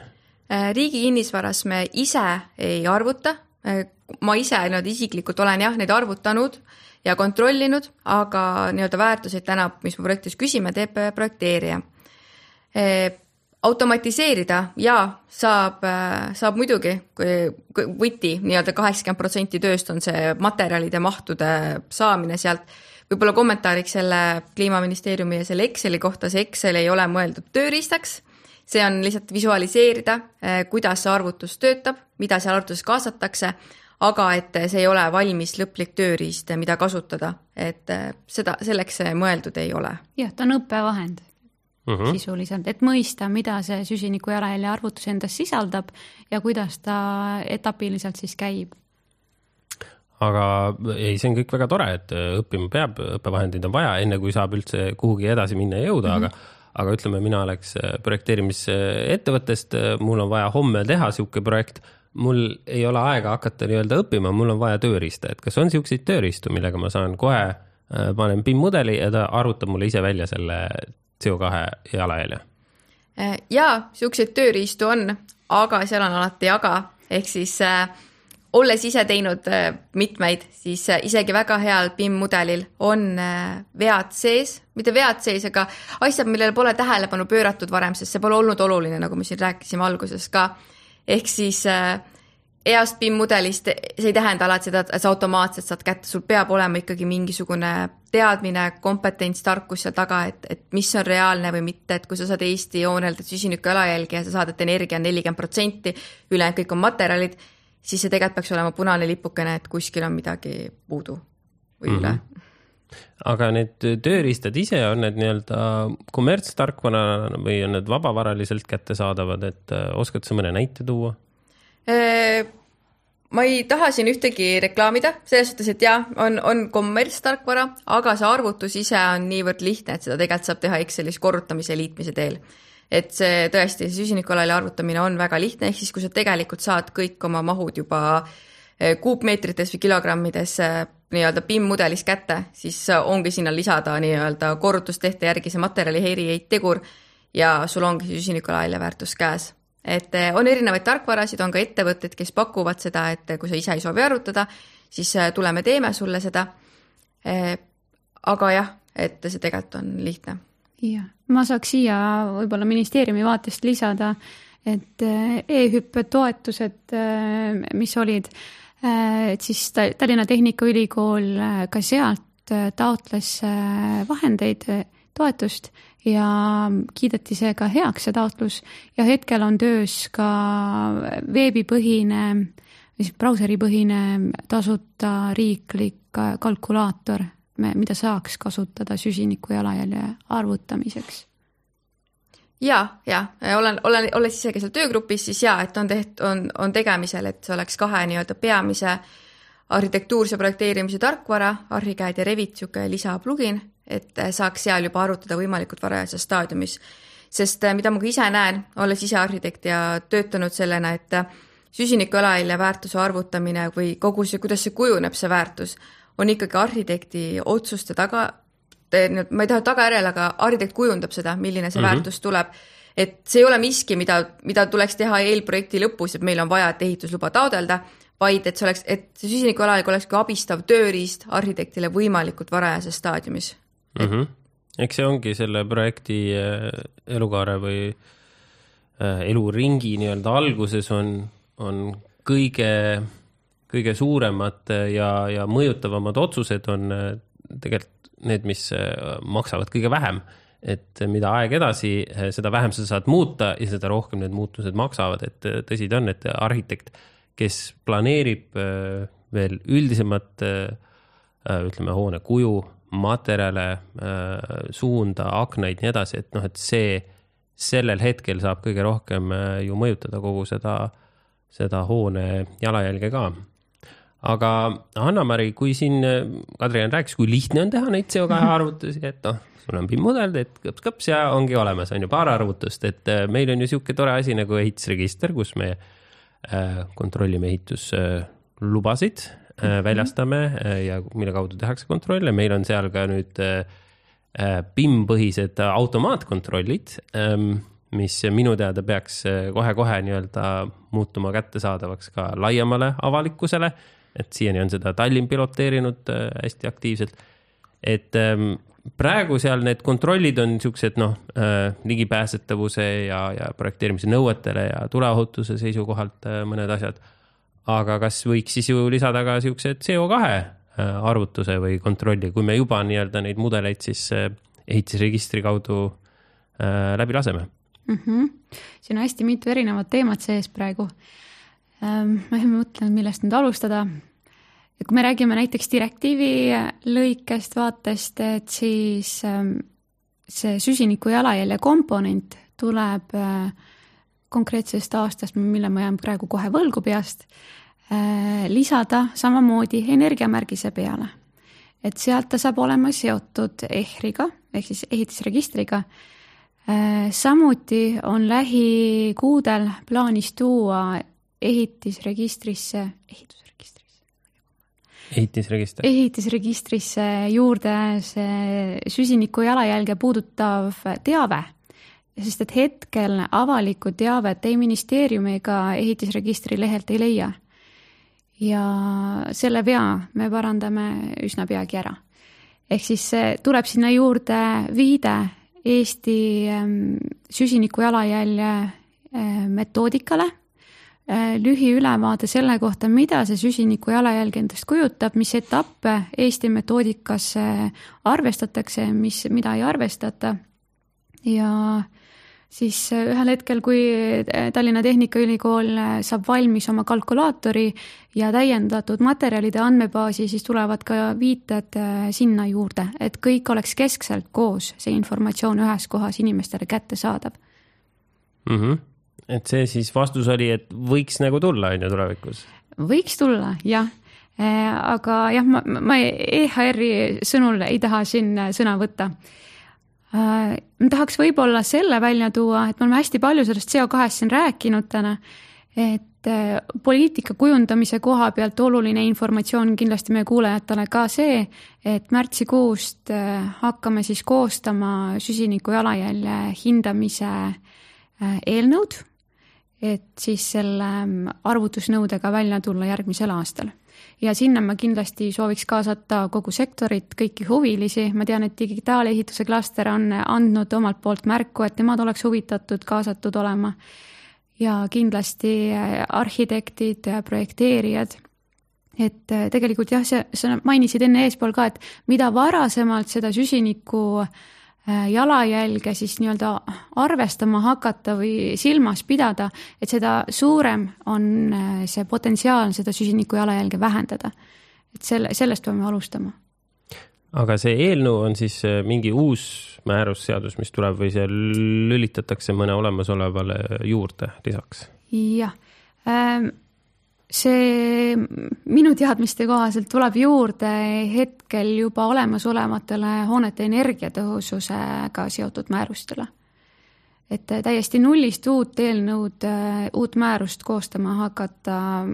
Äh, riigi kinnisvaras me ise ei arvuta, äh, ma ise nii-öelda isiklikult olen jah, neid arvutanud ja kontrollinud, aga nii-öelda väärtuseid täna, mis me projektis küsime, teeb projekteerija automatiseerida ja saab, saab muidugi, kui võti nii-öelda kaheksakümmend protsenti tööst on see materjalide mahtude saamine sealt. võib-olla kommentaariks selle kliimaministeeriumi ja selle Exceli kohta, see Excel ei ole mõeldud tööriistaks. see on lihtsalt visualiseerida, kuidas see arvutus töötab, mida seal arvutuses kaasatakse, aga et see ei ole valmis lõplik tööriist, mida kasutada, et seda, selleks see mõeldud ei ole. jah, ta on õppevahend uh mhm. -huh. sisuliselt, et mõista, mida see süsiniku jalajälje arvutus endas sisaldab ja kuidas ta etapiliselt siis käib. aga ei, see on kõik väga tore, et õppima peab, õppevahendeid on vaja, enne kui saab üldse kuhugi edasi minna ja jõuda uh, -huh. aga aga ütleme, mina oleks projekteerimisettevõttest, mul on vaja homme teha niisugune projekt, mul ei ole aega hakata nii-öelda õppima, mul on vaja tööriista, et kas on niisuguseid tööriistu, millega ma saan kohe äh, panen BIM mudeli ja ta arvutab mulle ise välja selle CO2 jalajälje? Äh, jaa, niisuguseid tööriistu on, aga seal on alati aga, ehk siis äh, olles ise teinud äh, mitmeid, siis äh, isegi väga heal BIM-mudelil on äh, vead sees, mitte vead sees, aga asjad, millele pole tähelepanu pööratud varem, sest see pole olnud oluline, nagu me siin rääkisime alguses ka. ehk siis äh, heast BIM-mudelist, see ei tähenda alati seda, et sa automaatselt saad kätte, sul peab olema ikkagi mingisugune teadmine, kompetents, tarkus seal taga, et, et mis on reaalne või mitte, et kui sa saad Eesti joonelt süsiniku jalajälge ja sa saad, et energia on nelikümmend protsenti, ülejäänud kõik on materjalid, siis see tegelikult peaks olema punane lipukene, et kuskil on midagi puudu või mm -hmm. üle aga need tööriistad ise, on need nii-öelda kommertstarkvara või on need vabavaraliselt kättesaadavad, et äh, oskad sa mõne näite tuua? Ma ei taha siin ühtegi reklaamida, selles suhtes, et jah, on, on kommertstarkvara, aga see arvutus ise on niivõrd lihtne, et seda tegelikult saab teha Excelis korrutamise ja liitmise teel. et see tõesti, see süsinikualali arvutamine on väga lihtne, ehk siis kui sa tegelikult saad kõik oma mahud juba äh, kuupmeetrites või kilogrammides äh, nii-öelda BIM-mudelis kätte, siis ongi sinna lisada nii-öelda korrutustehte järgi see materjali heiriheittegur ja sul ongi süsinikualali väärtus käes et eh, on erinevaid tarkvarasid, on ka ettevõtteid, kes pakuvad seda, et kui sa ise ei soovi arvutada, siis eh, tuleme, teeme sulle seda. aga jah, et see tegelikult on lihtne. jah, ma saaks siia võib-olla ministeeriumi vaatest lisada, et e-hüppe toetused, mis olid, et siis Tallinna Tehnikaülikool ka sealt taotles vahendeid, toetust ja kiideti see ka heaks, see taotlus, ja hetkel on töös ka veebipõhine või siis brauseripõhine tasuta riiklik kalkulaator, mida saaks kasutada süsiniku jalajälje arvutamiseks. Ja, ja olen, olen, olles isegi seal töögrupis, siis ja, et on teht-, on, on tegemisel, et see oleks kahe nii-öelda peamise arhitektuurse projekteerimise tarkvara, Archicad ja Revit, niisugune lisaplugin et äh, saaks seal juba arutada võimalikult varajases staadiumis. sest äh, mida ma ka ise näen, olles ise arhitekt ja töötanud sellena, et äh, süsinikujalajälje väärtuse arvutamine või kogu see, kuidas see kujuneb, see väärtus, on ikkagi arhitekti otsuste taga, ma ei taha tagajärjel, aga arhitekt kujundab seda, milline see mm -hmm. väärtus tuleb. et see ei ole miski, mida, mida tuleks teha eelprojekti lõpus, et meil on vaja, et ehitusluba taodelda, vaid et see oleks, et see süsinikujalajälg oleks ka abistav tööriist arhitektile võimalikult varajases staadiumis mm. -hmm. eks see ongi selle projekti äh, elukaare või äh, eluringi nii-öelda alguses on, on kõige, kõige suuremad ja, ja mõjutavamad otsused on äh, tegelikult need, mis maksavad kõige vähem. et mida aeg edasi, seda vähem sa saad muuta ja seda rohkem need muutused maksavad, et tõsi ta on, et arhitekt, kes planeerib veel üldisemat ütleme, hoone kuju materjale, äh, suunda, aknaid, nii edasi, et noh, et see sellel hetkel saab kõige rohkem äh, ju mõjutada kogu seda, seda hoone jalajälge ka. aga Anna-Mari, kui siin äh, Kadrian rääkis, kui lihtne on teha neid CO2 arvutusi, et noh, sul on PIM-mudel, teed kõps-kõps ja ongi olemas, on ju paar arvutust, et meil on ju niisugune tore asi nagu ehitusregister, kus me kontrollime ehituslubasid Äh, väljastame äh, ja mille kaudu tehakse kontrolle, meil on seal ka nüüd PIM-põhised äh, automaatkontrollid, ähm, mis minu teada peaks kohe-kohe nii-öelda muutuma kättesaadavaks ka laiemale avalikkusele. et siiani on seda Tallinn piloteerinud hästi aktiivselt. et ähm, praegu seal need kontrollid on niisugused noh, ligipääsetavuse ja, ja projekteerimise nõuetele ja tuleohutuse seisukohalt mõned asjad aga kas võiks siis ju lisada ka siukse CO2 äh, arvutuse või kontrolli, kui me juba nii-öelda neid mudeleid siis äh, ehitisregistri kaudu äh, läbi laseme mm? -hmm. siin on hästi mitu erinevat teemat sees praegu ähm,. ma mõtlen, millest nüüd alustada. Kui me räägime näiteks direktiivi lõikest, vaatest, et siis ähm, see süsiniku jalajälje komponent tuleb äh, konkreetsest aastast, mille ma jään praegu kohe võlgu peast, äh, lisada samamoodi energiamärgise peale. et sealt ta saab olema seotud EHRiga ehk siis ehitisregistriga. Äh, samuti on lähikuudel plaanis tuua ehitisregistrisse, ehitusregistrisse. Ehitisregister. ehitisregistrisse juurde see süsiniku jalajälge puudutav teave sest et hetkel avalikku teavet ei ministeeriumi ega ehitisregistri lehelt ei leia. ja selle vea me parandame üsna peagi ära. ehk siis tuleb sinna juurde viide Eesti ähm, süsiniku jalajälje äh, metoodikale, lühiülevaade selle kohta, mida see süsiniku jalajälg endast kujutab, mis etappe Eesti metoodikas arvestatakse, mis, mida ei arvestata ja siis äh, ühel hetkel, kui äh, Tallinna Tehnikaülikool äh, saab valmis oma kalkulaatori ja täiendatud materjalide andmebaasi, siis tulevad ka viited sinna juurde, et kõik oleks keskselt koos, see informatsioon ühes kohas inimestele kättesaadav mm. -hmm. Et see siis vastus oli, et võiks nagu tulla, on ju, tulevikus? võiks tulla, jah. Aga jah, ma, ma EHR-i sõnul ei taha siin sõna võtta. Äh, ma tahaks võib-olla selle välja tuua, et me oleme hästi palju sellest CO2-st siin rääkinud täna, et äh, poliitika kujundamise koha pealt oluline informatsioon kindlasti meie kuulajatele ka see, et märtsikuust äh, hakkame siis koostama süsiniku jalajälje hindamise eelnõud et siis selle mm, arvutusnõudega välja tulla järgmisel aastal. ja sinna ma kindlasti sooviks kaasata kogu sektorit, kõiki huvilisi, ma tean, et digitaalehituse klaster on andnud omalt poolt märku, et nemad oleks huvitatud kaasatud olema. ja kindlasti äh, arhitektid, projekteerijad et äh, tegelikult jah, see, sa mainisid enne eespool ka, et mida varasemalt seda süsiniku äh, jalajälge siis nii-öelda arvestama hakata või silmas pidada, et seda suurem on äh, see potentsiaal seda süsiniku jalajälge vähendada. et selle, sellest peame alustama. aga see eelnõu on siis mingi uus määrusseadus, mis tuleb või see lülitatakse mõne olemasolevale juurde lisaks? jah ähm, see minu teadmiste kohaselt tuleb juurde hetkel juba olemasolevatele hoonete energiatõhususega seotud määrustele. et täiesti nullist uut eelnõud, uut määrust koostama hakata,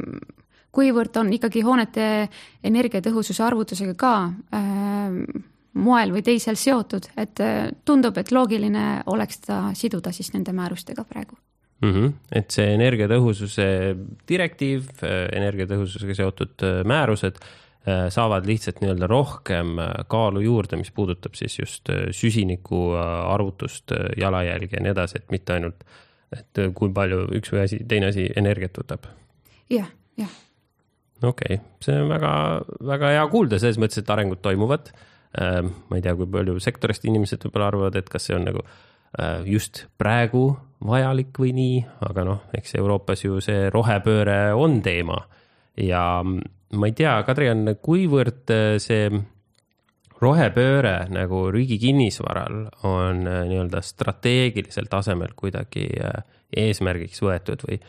kuivõrd on ikkagi hoonete energiatõhususe arvutusega ka äh, moel või teisel seotud, et tundub, et loogiline oleks ta siduda siis nende määrustega praegu mm. -hmm. et see energiatõhususe direktiiv, äh, energiatõhususega seotud äh, määrused äh, saavad lihtsalt nii-öelda rohkem kaalu juurde, mis puudutab siis just süsiniku arvutust, jalajälge ja nii edasi, et mitte ainult, et kui palju üks või asi, teine asi energiat võtab ja,. jah, jah. okei okay., see on väga, väga hea kuulda, selles mõttes, et arengud toimuvad. ma ei tea, kui palju sektorist inimesed võib-olla arvavad, et kas see on nagu just praegu vajalik või nii, aga noh, eks Euroopas ju see rohepööre on teema. ja ma ei tea, Kadrian, kuivõrd äh, see rohepööre nagu riigi kinnisvaral on äh, nii-öelda strateegilisel tasemel kuidagi äh, eesmärgiks võetud või,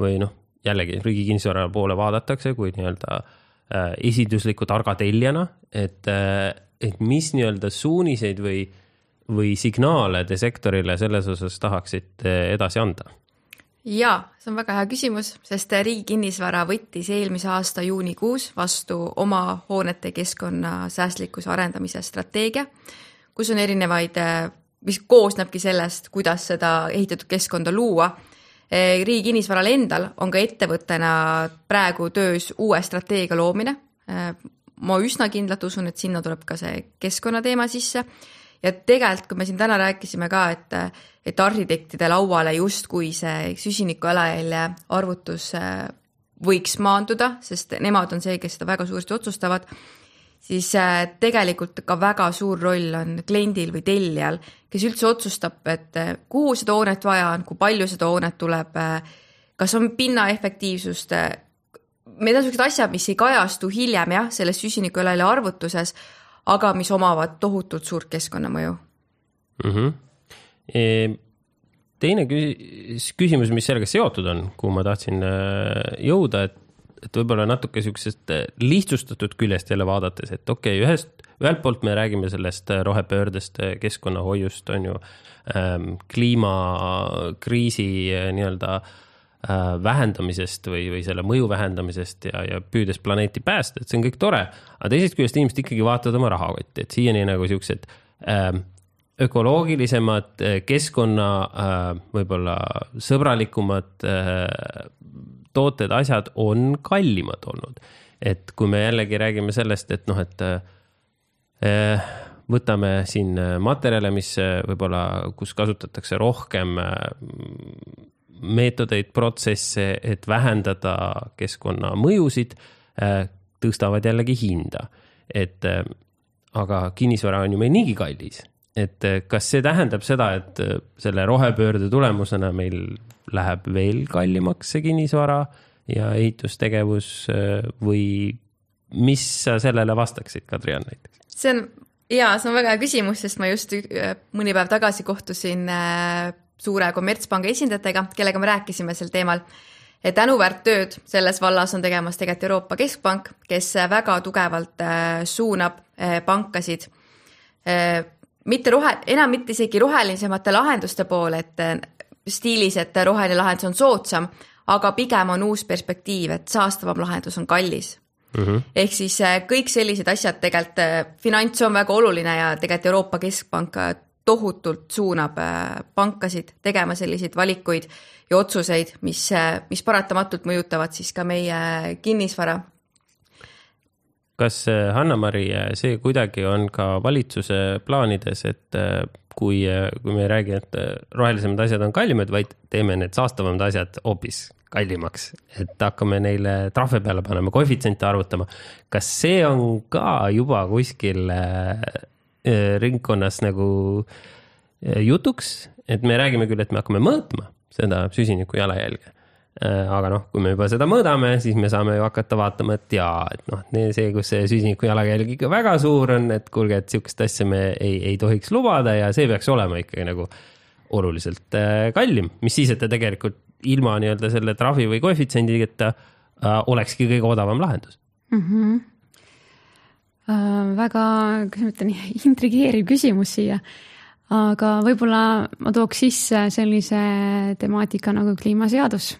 või noh, jällegi riigi kinnisvara poole vaadatakse kui nii-öelda esindusliku targa tellijana, et, et mis nii-öelda suuniseid või või signaale te sektorile selles osas tahaksite edasi anda? jaa, see on väga hea küsimus, sest Riigi Kinnisvara võttis eelmise aasta juunikuus vastu oma hoonete keskkonna säästlikkuse arendamise strateegia, kus on erinevaid, mis koosnebki sellest, kuidas seda ehitatud keskkonda luua. Riigi Kinnisvaral endal on ka ettevõttena praegu töös uue strateegia loomine. ma üsna kindlalt usun, et sinna tuleb ka see keskkonnateema sisse ja tegelikult, kui me siin täna rääkisime ka, et, et arhitektide lauale justkui see süsiniku jalajälje arvutus äh, võiks maanduda, sest nemad on see, kes seda väga suuresti otsustavad, siis äh, tegelikult ka väga suur roll on kliendil või tellijal, kes üldse otsustab, et äh, kuhu seda hoonet vaja on, kui palju seda hoonet tuleb, kas on pinna efektiivsust, need on niisugused asjad, mis ei kajastu hiljem jah, selles süsinikujalajälje arvutuses aga mis omavad tohutult suurt keskkonnamõju mm. -hmm. E teine küsimus, mis sellega seotud on, kuhu ma tahtsin äh, jõuda, et, et võib-olla natuke siuksest äh, lihtsustatud küljest jälle vaadates, et okei okay,, ühest, ühelt poolt me räägime sellest äh, rohepöördest, keskkonnahoiust, on ju ähm,, kliimakriisi nii-öelda Äh, vähendamisest või, või selle mõju vähendamisest ja, ja püüdes planeeti päästa, et see on kõik tore. aga teisest küljest inimesed ikkagi vaatavad oma rahakotti, et siiani nagu siuksed äh, ökoloogilisemad, äh, keskkonna äh, võib-olla sõbralikumad äh, tooted, asjad on kallimad olnud. et kui me jällegi räägime sellest, et noh, et äh, võtame siin materjale, mis võib-olla, kus kasutatakse rohkem meetodeid, protsesse, et vähendada keskkonnamõjusid, äh, tõstavad jällegi hinda. et äh, aga kinnisvara on ju meil niigi kallis, et äh, kas see tähendab seda, et selle rohepöörde tulemusena meil läheb veel kallimaks see kinnisvara ja ehitustegevus või mis sa sellele vastaksid, Kadrian näiteks? see on jaa, see on väga hea küsimus, sest ma just mõni päev tagasi kohtusin suure kommertspanga esindajatega, kellega me rääkisime sel teemal. et tänuväärt tööd selles vallas on tegemas tegelikult Euroopa Keskpank, kes väga tugevalt äh, suunab äh, pankasid äh, mitte rohe, enam mitte isegi rohelisemate lahenduste poole, et stiilis, et roheline lahendus on soodsam, aga pigem on uus perspektiiv, et saastavam lahendus on kallis Mm -hmm. ehk siis kõik sellised asjad tegelikult, finants on väga oluline ja tegelikult Euroopa Keskpank tohutult suunab pankasid tegema selliseid valikuid ja otsuseid, mis, mis paratamatult mõjutavad siis ka meie kinnisvara kas Hanna-Mari, see kuidagi on ka valitsuse plaanides, et kui, kui me ei räägi, et rohelisemad asjad on kallimad, vaid teeme need saastavamad asjad hoopis kallimaks, et hakkame neile trahve peale panema, koefitsiente arvutama. kas see on ka juba kuskil äh, ringkonnas nagu äh, jutuks, et me räägime küll, et me hakkame mõõtma seda süsiniku jalajälge Äh, aga noh, kui me juba seda mõõdame, siis me saame ju hakata vaatama, et jaa, et noh, see, kus see süsiniku jalajälg ikka väga suur on, et kuulge, et sihukest asja me ei, ei tohiks lubada ja see peaks olema ikkagi nagu oluliselt äh, kallim, mis siis, et ta tegelikult ilma nii-öelda selle trahvi või koefitsiendita äh, olekski kõige odavam lahendus mm. -hmm. Äh, väga, kuidas ma ütlen, intrigeeriv küsimus siia. Aga võib-olla ma tooks sisse sellise temaatika nagu kliimaseadus.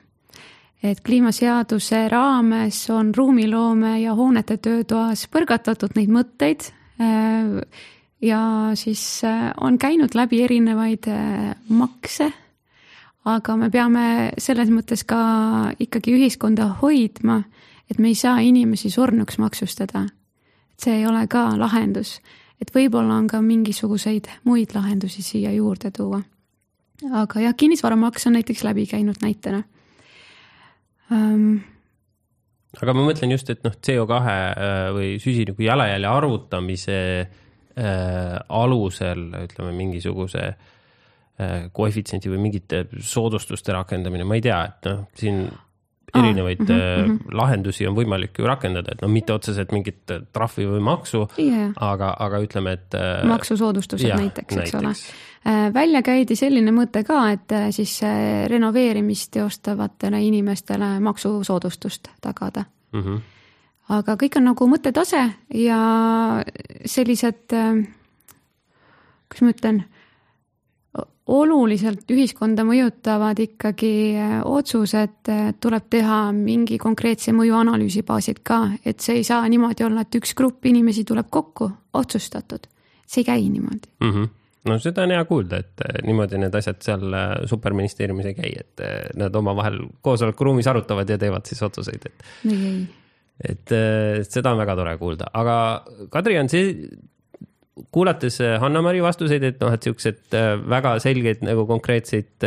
Et kliimaseaduse raames on ruumiloome ja hoonete töötoas põrgatatud neid mõtteid äh, ja siis äh, on käinud läbi erinevaid makse, aga me peame selles mõttes ka ikkagi ühiskonda hoidma, et me ei saa inimesi surnuks maksustada. See ei ole ka lahendus, et võib-olla on ka mingisuguseid muid lahendusi siia juurde tuua. aga jah, kinnisvaramaks on näiteks läbi käinud näitena. Um.... aga ma mõtlen just, et noh, CO2 äh, või süsiniku jalajälje arvutamise äh, alusel ütleme mingisuguse äh, koefitsiendi või mingite soodustuste rakendamine, ma ei tea, et noh, siin erinevaid ah, mm -hmm. lahendusi on võimalik ju rakendada, et noh, mitte otseselt mingit trahvi või maksu yeah., aga, aga ütleme, et. maksusoodustused jah, näiteks, eks näiteks. ole Äh, välja käidi selline mõte ka, et äh, siis äh, renoveerimist teostavatele inimestele maksusoodustust tagada mm. -hmm. aga kõik on nagu mõttetase ja sellised, kuidas ma ütlen, oluliselt ühiskonda mõjutavad ikkagi otsused tuleb teha mingi konkreetse mõjuanalüüsi baasil ka, et see ei saa niimoodi olla, et üks grupp inimesi tuleb kokku, otsustatud. see ei käi niimoodi mm. -hmm no seda on hea kuulda, et eh, niimoodi need asjad seal superministeeriumis ei käi, et nad omavahel koosolekuruumis arutavad ja teevad siis otsuseid, et. et seda on väga tore kuulda, aga Kadri, on see, kuulates Hanna-Mari vastuseid, et noh, et siuksed väga selgeid nagu konkreetseid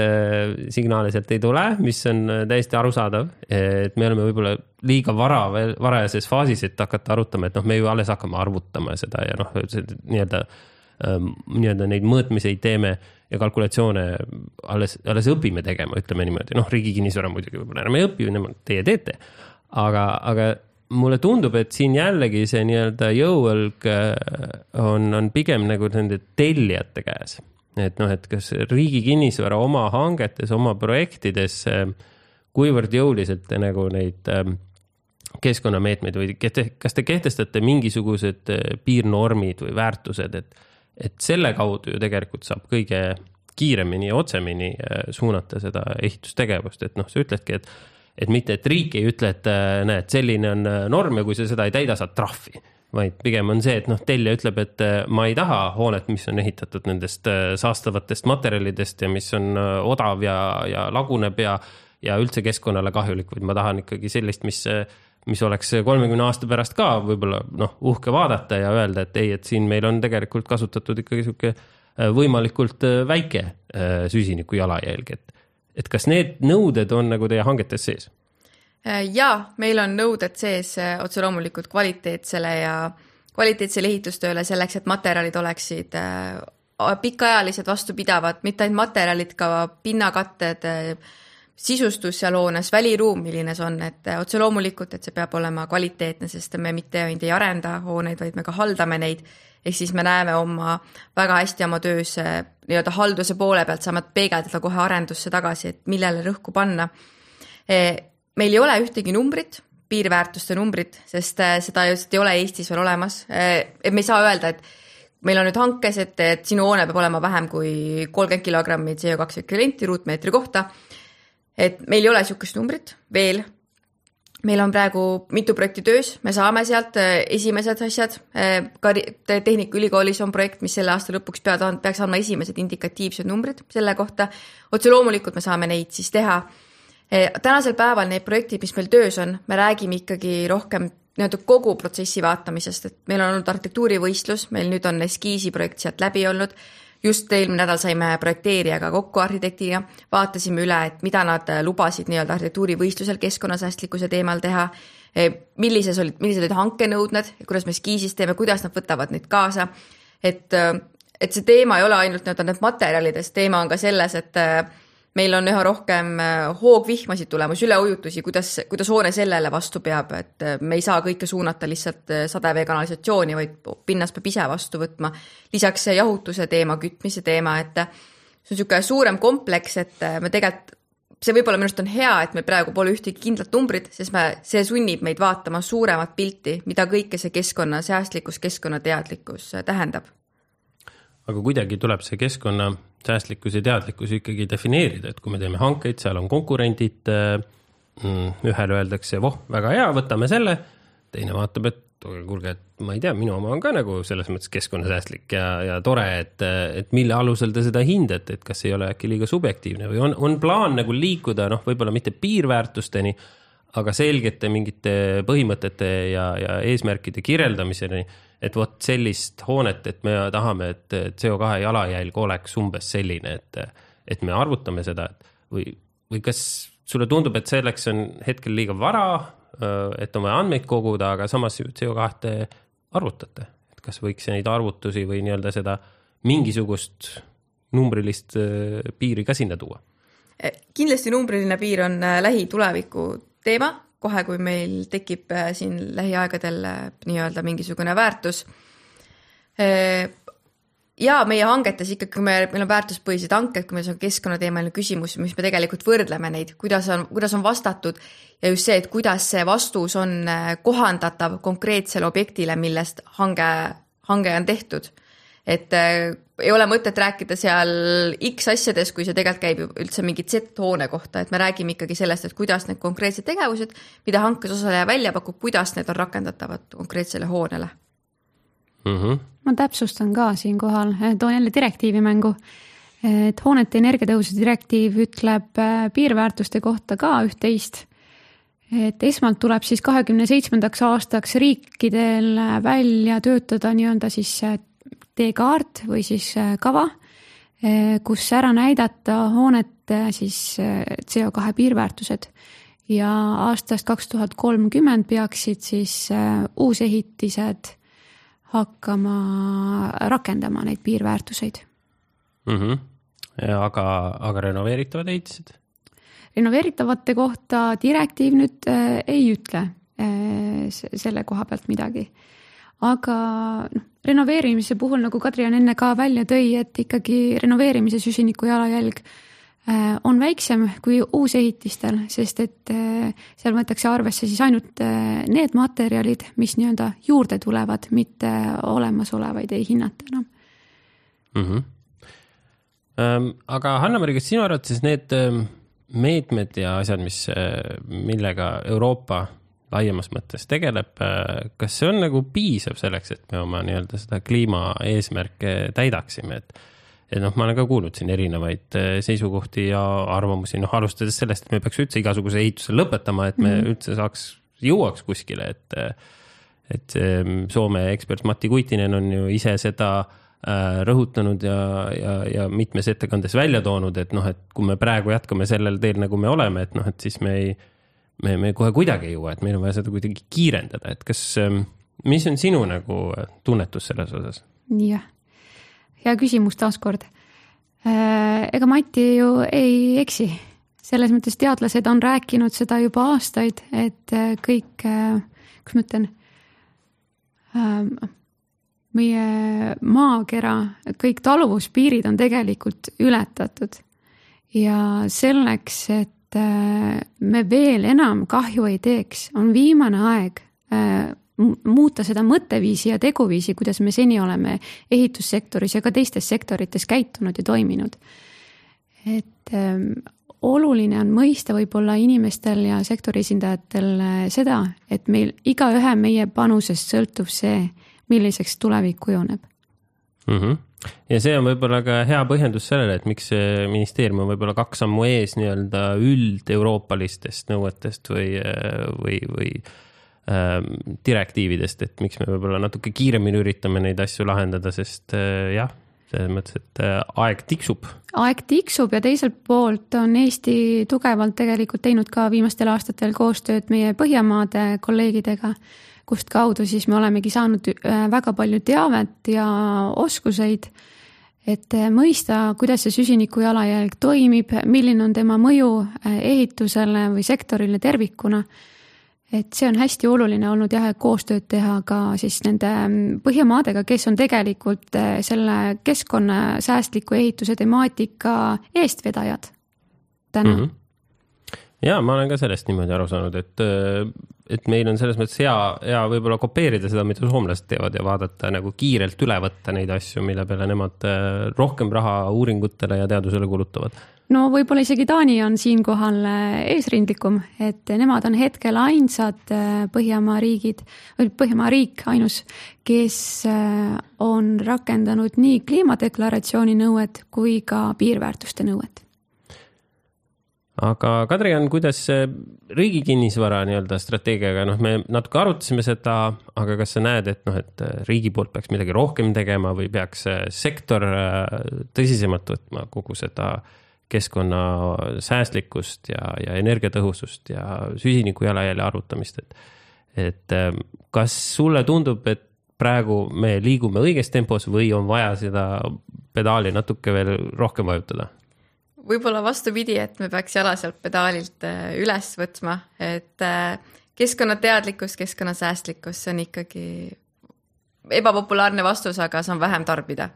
signaale sealt ei tule, mis on täiesti arusaadav. et me oleme võib-olla liiga vara veel, varajases faasis, et hakata arutama, et noh, me ju alles hakkame arvutama seda ja noh, nii-öelda Ähm, nii-öelda neid mõõtmiseid teeme ja kalkulatsioone alles, alles õpime tegema, ütleme niimoodi, noh, riigi kinnisvara muidugi võib-olla enam ei õpi, nemad, teie teete. aga, aga mulle tundub, et siin jällegi see nii-öelda jõuõlg äh, on, on pigem nagu nende tellijate käes. et noh, et kas riigi kinnisvara oma hangetes, oma projektides, äh, kuivõrd jõuliselt te nagu neid ähm, keskkonnameetmeid või kas te kehtestate mingisugused äh, piirnormid või väärtused, et et selle kaudu ju tegelikult saab kõige kiiremini ja otsemini äh, suunata seda ehitustegevust, et noh, sa ütledki, et et mitte, et riik ei ütle, et äh, näed, selline on äh, norm ja kui sa seda ei täida, saad trahvi. vaid pigem on see, et noh, tellija ütleb, et ma ei taha hoonet, mis on ehitatud nendest saastavatest materjalidest ja mis on odav ja, ja laguneb ja ja üldse keskkonnale kahjulik, vaid ma tahan ikkagi sellist, mis mis oleks kolmekümne aasta pärast ka võib-olla noh, uhke vaadata ja öelda, et ei, et siin meil on tegelikult kasutatud ikkagi sihuke äh, võimalikult äh, väike äh, süsiniku jalajälg, et, et kas need nõuded on nagu teie hangetes sees? jaa, meil on nõuded sees otse loomulikult kvaliteetsele ja kvaliteetsele ehitustööle selleks, et materjalid oleksid pikaajalised, vastupidavad, mitte ainult materjalid, ka pinnakatted sisustus seal hoones, väliruum, milline see on, et otse loomulikult, et see peab olema kvaliteetne, sest me mitte ainult ei arenda hooneid, vaid me ka haldame neid. Ehk siis me näeme oma väga hästi oma töös eh, nii-öelda halduse poole pealt, saame peegeldada kohe arendusse tagasi, et millele rõhku panna. Eh, meil ei ole ühtegi numbrit, piirväärtuste numbrit, sest seda just ei ole Eestis veel olemas. et me ei saa öelda, et meil on nüüd hankes, et, et sinu hoone peab olema vähem kui kolmkümmend kilogrammi CO2 ekvivalenti ruutmeetri kohta et meil ei ole niisugust numbrit veel. Meil on praegu mitu projekti töös, me saame sealt äh, esimesed asjad, äh, ka Tehnikaülikoolis on projekt, mis selle aasta lõpuks pead, peaks andma esimesed indikatiivsed numbrid selle kohta. otse loomulikult me saame neid siis teha. Äh, tänasel päeval need projektid, mis meil töös on, me räägime ikkagi rohkem nii-öelda kogu protsessi vaatamisest, et meil on olnud arhitektuurivõistlus, meil nüüd on eskiisi projekt sealt läbi olnud just eelmine nädal saime projekteerijaga kokku arhitektiga, vaatasime üle, et mida nad lubasid nii-öelda arhitektuurivõistlusel keskkonnasäästlikkuse teemal teha, millises olid, millised olid hankenõudmed, kuidas me eskiisis teeme, kuidas nad võtavad neid kaasa, et, et see teema ei ole ainult nii-öelda need materjalides, teema on ka selles, et meil on üha rohkem äh, hoogvihmasid tulemas, üleujutusi, kuidas, kuidas hoone sellele vastu peab, et äh, me ei saa kõike suunata lihtsalt äh, sadeveekanalisatsiooni, vaid pinnas peab ise vastu võtma. lisaks see jahutuse teema, kütmise teema, et see on niisugune suurem kompleks, et me tegelikult, see võib-olla minu arust on hea, et meil praegu pole ühtegi kindlat numbrit, sest me, see sunnib meid vaatama suuremat pilti, mida kõike see keskkonnasäästlikkus, keskkonnateadlikkus tähendab. aga kuidagi tuleb see keskkonna säästlikkus ja teadlikkus ikkagi defineerida, et kui me teeme hankeid, seal on konkurendid, äh, mm, ühele öeldakse, voh, väga hea, võtame selle, teine vaatab, et kuulge, et ma ei tea, minu oma on ka nagu selles mõttes keskkonnasäästlik ja, ja tore, et, et mille alusel te seda hindate, et kas ei ole äkki liiga subjektiivne või on, on plaan nagu liikuda, noh, võib-olla mitte piirväärtusteni, aga selgete mingite põhimõtete ja, ja eesmärkide kirjeldamiseni et vot sellist hoonet, et me tahame, et CO2 jalajälg oleks umbes selline, et, et me arvutame seda, et või, või kas sulle tundub, et selleks on hetkel liiga vara, et vaja andmeid koguda, aga samas CO2 te arvutate, et kas võiks neid arvutusi või nii-öelda seda mingisugust numbrilist piiri ka sinna tuua? kindlasti numbriline piir on lähituleviku teema kohe, kui meil tekib äh, siin lähiaegadel äh, nii-öelda mingisugune väärtus. Äh, ja meie hangetes ikkagi, kui me, meil on väärtuspõhised hanked, kui meil on keskkonnateemaline küsimus, mis me tegelikult võrdleme neid, kuidas on, kuidas on vastatud ja just see, et kuidas see vastus on kohandatav konkreetsele objektile, millest hange, hange on tehtud et äh, ei ole mõtet rääkida seal X asjades, kui see tegelikult käib üldse mingi Z-hoone kohta, et me räägime ikkagi sellest, et kuidas need konkreetsed tegevused, mida hankes osaleja välja pakub, kuidas need on rakendatavad konkreetsele hoonele mm. -hmm. ma täpsustan ka siinkohal, toon jälle direktiivi mängu. et hoonete energiatõhususe direktiiv ütleb äh, piirväärtuste kohta ka üht-teist et esmalt tuleb siis kahekümne seitsmendaks aastaks riikidel välja töötada nii-öelda siis äh, teekaart või siis äh, kava, äh, kus ära näidata hoonete siis äh, CO2 piirväärtused ja aastast kaks tuhat kolmkümmend peaksid siis uusehitised hakkama rakendama neid piirväärtuseid mm. -hmm. Aga, aga renoveeritavad ehitised? renoveeritavate kohta direktiiv nüüd ei ütle selle koha pealt midagi aga noh, renoveerimise puhul, nagu Kadrian enne ka välja tõi, et ikkagi renoveerimise süsiniku jalajälg äh, on väiksem kui uusehitistel, sest et äh, seal võetakse arvesse siis ainult äh, need materjalid, mis nii-öelda juurde tulevad, mitte olemasolevaid ei hinnata enam mm. -hmm. Aga Hanna-Mari, kas sinu arvates need ähm, meetmed ja asjad, mis, millega Euroopa laiemas mõttes tegeleb. kas see on nagu piisav selleks, et me oma nii-öelda seda kliimaeesmärke täidaksime, et et noh, ma olen ka kuulnud siin erinevaid äh, seisukohti ja arvamusi, noh, alustades sellest, et me peaks üldse igasuguse ehituse lõpetama, et me mm -hmm. üldse saaks, jõuaks kuskile, et et Soome ekspert Matti Kuitinen on ju ise seda äh, rõhutanud ja, ja, ja mitmes ettekandes välja toonud, et noh, et kui me praegu jätkame sellel teel, nagu me oleme, et noh, et siis me ei me, me kohe kuidagi ei jõua, et meil on vaja seda kuidagi kiirendada, et kas, ähm, mis on sinu nagu äh, tunnetus selles osas? jah, hea küsimus taaskord. Äh, ega Mati ju ei eksi, selles mõttes teadlased on rääkinud seda juba aastaid, et äh, kõik, kuidas ma ütlen, ähm, meie maakera, kõik taluvuspiirid on tegelikult ületatud ja selleks, et Äh, me veel enam kahju ei teeks, on viimane aeg äh, muuta seda mõtteviisi ja teguviisi, kuidas me seni oleme ehitussektoris ja ka teistes sektorites käitunud ja toiminud. et ähm, oluline on mõista võib-olla inimestel ja sektori esindajatel seda, et meil igaühe meie panusest sõltub see, milliseks tulevik kujuneb mm. -hmm. ja see on võib-olla ka hea põhjendus sellele, et miks ministeerium on võib-olla kaks sammu ees nii-öelda üld-euroopalistest nõuetest või, või, või äh, direktiividest, et miks me võib-olla natuke kiiremini üritame neid asju lahendada, sest äh, jah selles mõttes, et äh, aeg tiksub. aeg tiksub ja teiselt poolt on Eesti tugevalt tegelikult teinud ka viimastel aastatel koostööd meie Põhjamaade kolleegidega, kust kaudu siis me olemegi saanud äh, väga palju teavet ja oskuseid, et äh, mõista, kuidas see süsiniku jalajälg toimib, milline on tema mõju ehitusele või sektorile tervikuna et see on hästi oluline olnud jah, koostööd teha ka siis nende mm, Põhjamaadega, kes on tegelikult selle keskkonnasäästliku ehituse temaatika eestvedajad täna mm. -hmm ja ma olen ka sellest niimoodi aru saanud, et, eh, et meil on selles mõttes hea, hea võib-olla kopeerida seda, mida soomlased teevad ja vaadata nagu kiirelt üle võtta neid asju, mille peale nemad eh, rohkem raha uuringutele ja teadusele kulutavad no võib-olla isegi Taani on siinkohal äh, eesrindlikum, et nemad on hetkel ainsad äh, Põhjamaa riigid või Põhjamaa riik ainus, kes äh, on rakendanud nii kliimadeklaratsiooni nõuet kui ka piirväärtuste nõuet. Aga Kadri-Jan, kuidas riigi kinnisvara nii-öelda strateegiaga, noh, me natuke arutasime seda, aga kas sa näed, et noh, et riigi poolt peaks midagi rohkem tegema või peaks sektor tõsisemalt võtma kogu seda äh, keskkonna säästlikkust ja, ja energiatõhusust ja süsiniku jalajälje arvutamist, et. et kas sulle tundub, et praegu me liigume õiges tempos või on vaja seda pedaali natuke veel rohkem vajutada? Võib-olla vastupidi, et me peaks jala sealt pedaalilt äh, üles võtma, et äh, keskkonnateadlikkus, keskkonnasäästlikkus, see on ikkagi ebapopulaarne vastus, aga see on vähem tarbida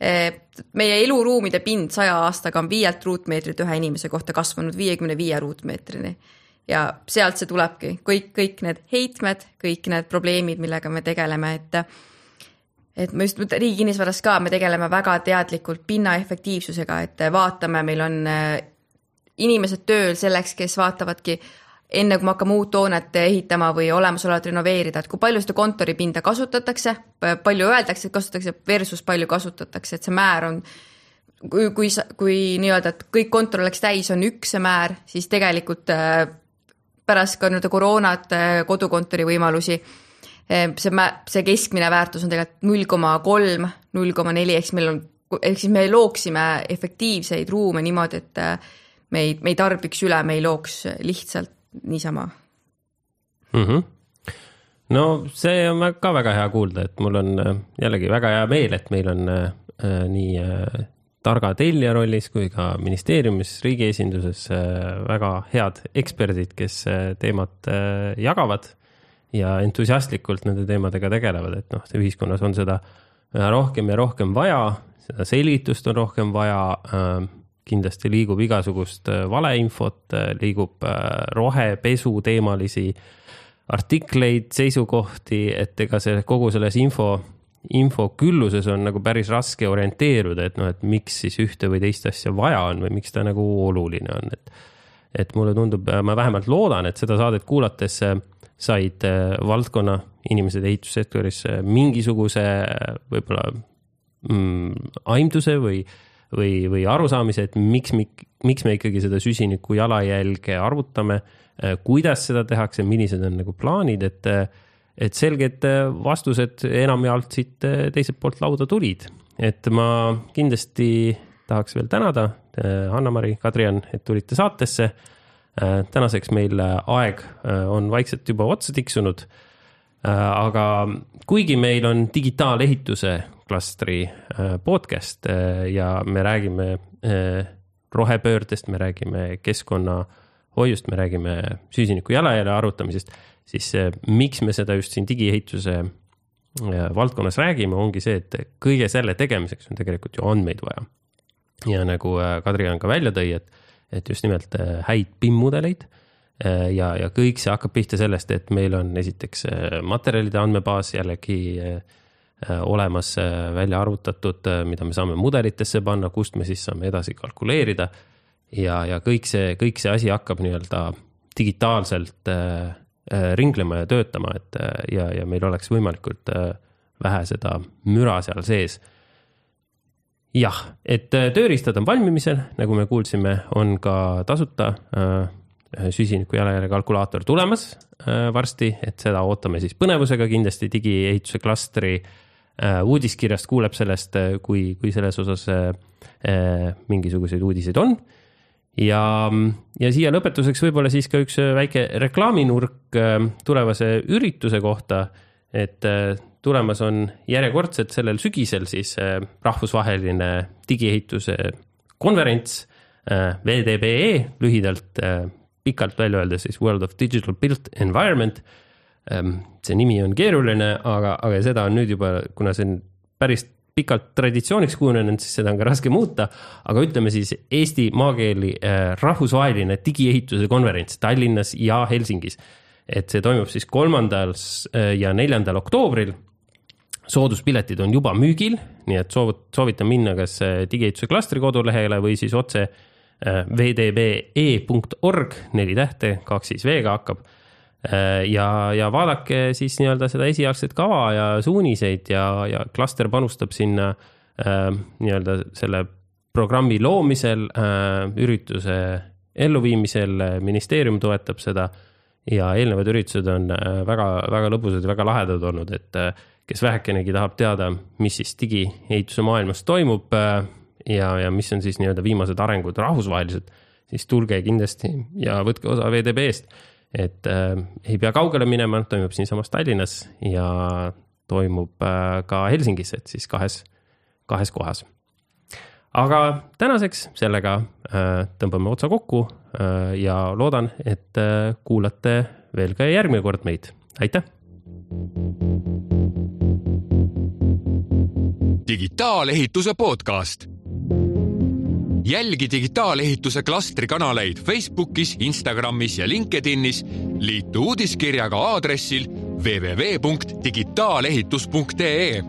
meie eluruumide pind saja aastaga on viielt ruutmeetrit ühe inimese kohta kasvanud viiekümne viie ruutmeetrini. ja sealt see tulebki, kõik, kõik need heitmed, kõik need probleemid, millega me tegeleme, et et ma just Riigi Kinnisvaras ka, me tegeleme väga teadlikult pinna efektiivsusega, et vaatame, meil on äh, inimesed tööl selleks, kes vaatavadki enne kui me hakkame uut hoonet ehitama või olemasolevat renoveerida, et kui palju seda kontoripinda kasutatakse, palju öeldakse, et kasutatakse versus palju kasutatakse, et see määr on kui, kui, kui nii-öelda, et kõik kontor oleks täis, on üks see määr, siis tegelikult äh, pärast ka nii-öelda koroonat, äh, kodukontori võimalusi, see mä-, see keskmine väärtus on tegelikult null koma kolm, null koma neli, ehk siis meil on, ehk siis me looksime efektiivseid ruume niimoodi, et me ei, me ei tarbiks üle, me ei looks lihtsalt niisama mm. -hmm. no see on ka väga hea kuulda, et mul on äh, jällegi väga hea meel, et meil on äh, äh, nii äh, targa tellija rollis kui ka ministeeriumis, riigi esinduses äh, väga head eksperdid, kes äh, teemat äh, jagavad ja entusiastlikult nende teemadega tegelevad, et noh, ühiskonnas on seda üha rohkem ja rohkem vaja, seda selgitust on rohkem vaja äh, kindlasti liigub igasugust äh, valeinfot, äh, liigub äh, rohepesu teemalisi artikleid, seisukohti, et ega see kogu selles info, info külluses on nagu päris raske orienteeruda, et noh, et miks siis ühte või teist asja vaja on või miks ta nagu oluline on, et. Et mulle tundub, ma vähemalt loodan, et seda saadet kuulates said valdkonna inimesed ehitussektoris mingisuguse võib-olla mm, aimduse või või, või arusaamise, et miks, miks me ikkagi seda süsiniku jalajälge arvutame, äh, kuidas seda tehakse, millised on nagu plaanid, et, et selged vastused enamjaolt siit äh, teiselt poolt lauda tulid. et ma kindlasti tahaks veel tänada äh, Hanna-Mari, Kadrian, et tulite saatesse. tänaseks meil aeg on vaikselt juba otsa tiksunud. aga kuigi meil on digitaalehituse klastri äh, podcast äh, ja me räägime äh, rohepöördest, me räägime keskkonnahoiust, me räägime süsiniku jalajälje arvutamisest, siis miks me seda just siin digiehituse valdkonnas räägime, ongi see, et kõige selle tegemiseks on tegelikult ju andmeid vaja. Ja nagu Kadri on ka välja tõi, et, et just nimelt häid PIM-mudeleid ja, ja kõik see hakkab pihta sellest, et meil on esiteks materjalide andmebaas jällegi äh, Äh, olemas, äh, välja arvutatud, äh, mida me saame mudelitesse panna, kust me siis saame edasi kalkuleerida. ja, ja kõik see, kõik see asi hakkab nii-öelda digitaalselt äh, äh, ringlema ja töötama, et äh, ja, ja meil oleks võimalikult äh, vähe seda müra seal sees. Jah, et äh, tööriistad on valmimisel, nagu me kuulsime, on ka tasuta äh, süsiniku jalajälje kalkulaator tulemas äh, varsti, et seda ootame siis põnevusega kindlasti digiehituse klastri uudiskirjast kuuleb sellest, kui, kui selles osas mingisuguseid uudiseid on. Ja, ja siia lõpetuseks võib-olla siis ka üks väike reklaaminurk tulevase ürituse kohta, et tulemas on järjekordselt sellel sügisel siis rahvusvaheline digiehituse konverents, VDBE lühidalt pikalt välja öeldes siis World of Digital Built Environment. Ehm, see nimi on keeruline, aga, aga seda on nüüd juba, kuna see on päris pikalt traditsiooniks kujunenud, siis seda on ka raske muuta. aga ütleme siis Eesti maakeeli rahvusvaheline digiehituse konverents Tallinnas ja Helsingis. et see toimub siis kolmandal ja neljandal oktoobril. Sooduspiletid on juba müügil, nii et soovit-, soovitan minna kas eh, digiehituse klastri kodulehele või siis otse Äh, vdbe.org, neli tähte, kaks siis V-ga hakkab. Äh, ja, ja vaadake siis nii-öelda seda esialgset kava ja suuniseid ja, ja klaster panustab sinna äh, nii-öelda selle programmi loomisel, ürituse elluviimisel, ministeerium toetab seda ja eelnevad üritused on väga, väga lõbusad ja väga lahedad olnud, et kes vähekenegi tahab teada, mis siis digiehituse maailmas toimub ja, ja mis on siis nii-öelda viimased arengud rahvusvaheliselt, siis tulge kindlasti ja võtke osa VDB-st. et äh, ei pea kaugele minema, toimub siinsamas Tallinnas ja toimub äh, ka Helsingis, et siis kahes, kahes kohas. aga tänaseks sellega äh, tõmbame otsa kokku äh, ja loodan, et äh, kuulate veel ka järgmine kord meid, aitäh. Digitaalehituse podcast jälgi digitaalehituse klastri kanaleid Facebookis, Instagramis ja LinkedInis. liitu uudiskirjaga aadressil www.digitaalehitus.ee